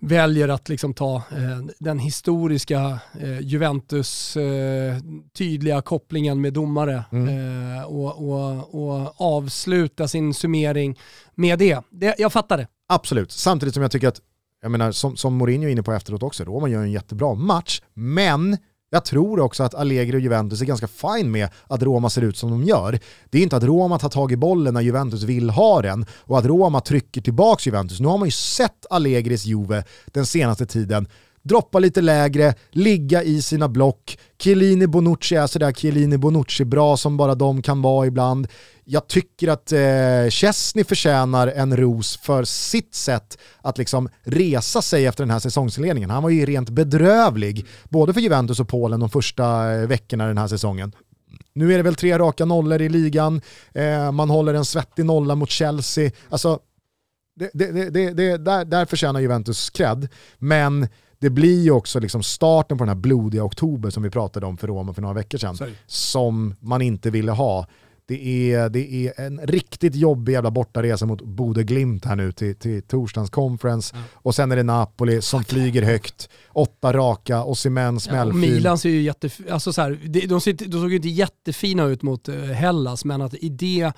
väljer att liksom ta eh, den historiska eh, Juventus eh, tydliga kopplingen med domare mm. Eh, och, och, och, avsluta sin summering med det. det. Jag fattar det. Absolut, samtidigt som jag tycker att, jag menar som, som Mourinho är inne på efteråt också, Roma gör en jättebra match, men jag tror också att Allegri och Juventus är ganska fine med att Roma ser ut som de gör. Det är inte att Roma tar tag i bollen när Juventus vill ha den och att Roma trycker tillbaka Juventus. Nu har man ju sett Allegris Juve den senaste tiden droppa lite lägre, ligga i sina block. Chiellini Bonucci är sådär Chiellini Bonucci bra som bara de kan vara ibland. Jag tycker att eh, Chesney förtjänar en ros för sitt sätt att liksom resa sig efter den här säsongsinledningen. Han var ju rent bedrövlig, både för Juventus och Polen de första eh, veckorna den här säsongen. Nu är det väl tre raka nollor i ligan, eh, man håller en svettig nolla mot Chelsea. Alltså, det, det, det, det, där, där förtjänar Juventus cred, men det blir ju också liksom starten på den här blodiga oktober som vi pratade om för Roma för några veckor sedan, Sorry. som man inte ville ha. Det är, det är en riktigt jobbig jävla bortaresa mot Bode Glimt här nu till, till torsdagens conference. Mm. Och sen är det Napoli som Fuck. flyger högt, åtta raka, och Osimhen smällfin. Ja, Milan ser ju jätte, alltså så här, de, de, de såg ju inte jättefina ut mot eh, Hellas, men att i det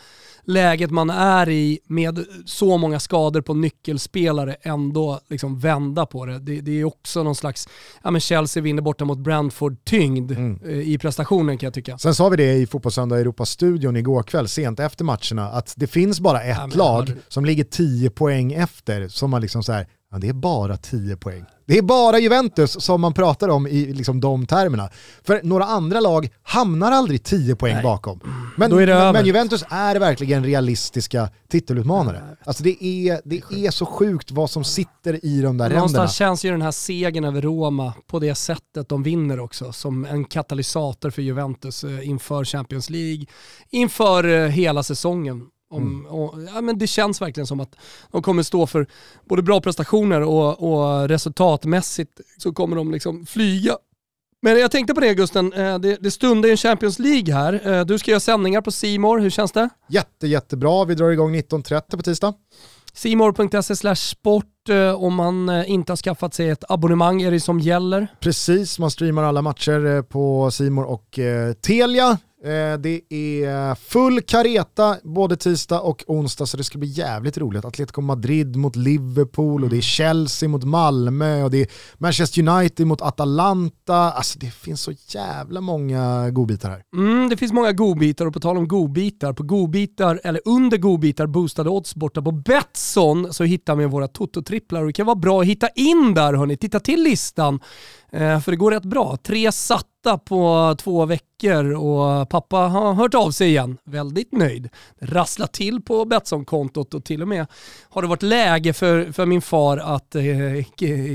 läget man är i med så många skador på nyckelspelare ändå liksom vända på det. Det, det är också någon slags, ja men Chelsea vinner borta mot Brentford-tyngd mm. Eh, i prestationen kan jag tycka. Sen sa vi det i Fotbollssöndag Europa-studion igår kväll, sent efter matcherna, att det finns bara ett ja, lag som ligger 10 poäng efter, som man liksom så här, ja, det är bara 10 poäng. Det är bara Juventus som man pratar om i liksom de termerna. För några andra lag hamnar aldrig 10 poäng Nej. bakom. Men, men, Juventus är verkligen realistiska titelutmanare. Alltså det är, det är så sjukt vad som sitter i de där Någonstans ränderna. känns ju den här segern över Roma på det sättet de vinner också som en katalysator för Juventus eh, inför Champions League, inför eh, hela säsongen. Om, mm. och, ja, men det känns verkligen som att de kommer stå för både bra prestationer och, och resultatmässigt så kommer de liksom flyga. Men jag tänkte på det Gusten, eh, det, det stundar ju en Champions League här. Eh, du ska göra sändningar på Simor. hur känns det? Jätte, jättebra, vi drar igång 19.30 på tisdag. Simor.se sport eh, om man inte har skaffat sig ett abonnemang är det som gäller. Precis, man streamar alla matcher på Simor och Telia det är full kareta både tisdag och onsdag så det ska bli jävligt roligt. Atletico Madrid mot Liverpool och det är Chelsea mot Malmö och det är Manchester United mot Atalanta. Alltså det finns så jävla många godbitar här. Mm, det finns många godbitar och på tal om godbitar, på godbitar eller under godbitar boostade odds borta på Betsson så hittar vi våra Toto-tripplar och det kan vara bra att hitta in där hörni. Titta till listan Eh, Eh, för det går rätt bra. Tre satta på två veckor och pappa har hört av sig igen. Väldigt nöjd. Rasslar till på Betsson-kontot och till och med har det varit läge för, för min far att eh,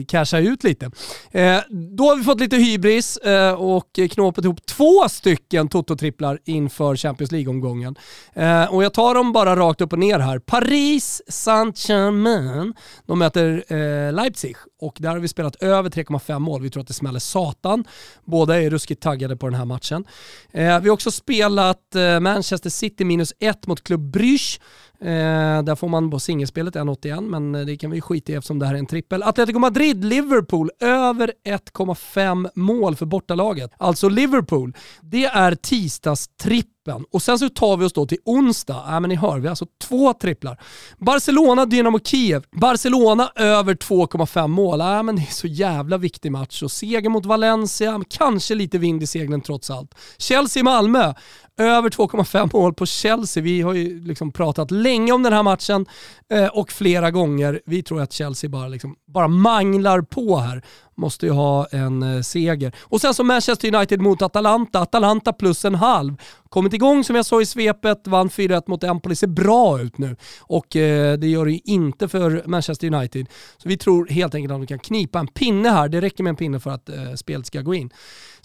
casha ut lite. Eh, då har vi fått lite hybris eh, och knåpat ihop två stycken Toto-tripplar inför Champions League-omgången. Eh, och jag tar dem bara rakt upp och ner här. Paris Saint-Germain, de möter eh, Leipzig och där har vi spelat över 3,5 mål. Vi tror att det smäller satan. Båda är ruskigt taggade på den här matchen. Eh, vi har också spelat eh, Manchester City minus 1 mot Club Brygge. Eh, där får man på singelspelet 1,81 men det kan vi skita i eftersom det här är en trippel. Atletico Madrid, Liverpool, över 1,5 mål för bortalaget. Alltså Liverpool, det är tisdagstrippeln. Och sen så tar vi oss då till onsdag. Ja men ni hör, vi har alltså två tripplar. Barcelona, Dynamo Kiev. Barcelona över 2,5 mål. Ja men det är så jävla viktig match. Och seger mot Valencia, kanske lite vind i seglen trots allt. Chelsea-Malmö, över 2,5 mål på Chelsea. Vi har ju liksom pratat länge om den här matchen eh, och flera gånger. Vi tror att Chelsea bara, liksom, bara manglar på här. Måste ju ha en eh, seger. Och sen så Manchester United mot Atalanta. Atalanta plus en halv. Kommit igång som jag sa i svepet, vann 4-1 mot Empoli, ser bra ut nu. Och eh, det gör det ju inte för Manchester United. Så vi tror helt enkelt att de kan knipa en pinne här. Det räcker med en pinne för att eh, spelet ska gå in.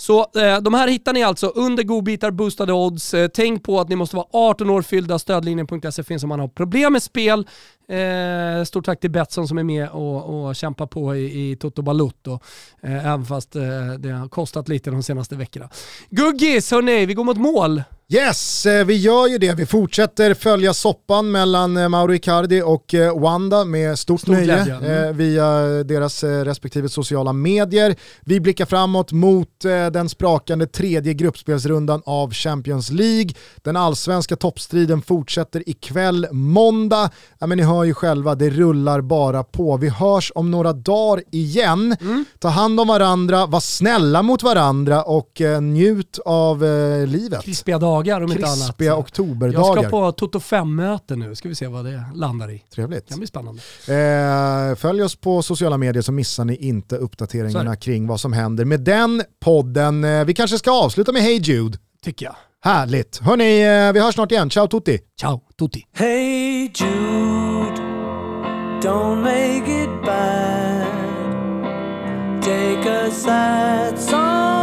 Så eh, de här hittar ni alltså under godbitar, boostade odds. Eh, tänk på att ni måste vara 18 år fyllda. Stödlinjen.se finns om man har problem med spel. Eh, stort tack till Betsson som är med och, och kämpar på i, i Toto Balutto. Eh, även fast eh, det har kostat lite de senaste veckorna. Guggis, hörni, vi går mot mål. Yes, eh, vi gör ju det. Vi fortsätter följa soppan mellan eh, Mauro Icardi och eh, Wanda med stort Stor nöje Mm. via deras respektive sociala medier. Vi blickar framåt mot den sprakande tredje gruppspelsrundan av Champions League. Den allsvenska toppstriden fortsätter ikväll måndag. Ja, men ni hör ju själva, det rullar bara på. Vi hörs om några dagar igen. Mm. Ta hand om varandra, var snälla mot varandra och njut av livet. Krispiga dagar om inte annat. Krispiga oktoberdagar. Jag ska på Toto 5-möte nu, ska vi se vad det landar i. Trevligt. Det kan bli spännande. Eh, följ oss på sociala medier så missar ni inte uppdateringarna kring vad som händer med den podden. Eh, vi kanske ska avsluta med Hey Jude. Tycker jag. Härligt. Hörni, eh, vi hörs snart igen. Ciao tutti! Ciao, tutti. Hey Jude, don't make it bad. Take a sad song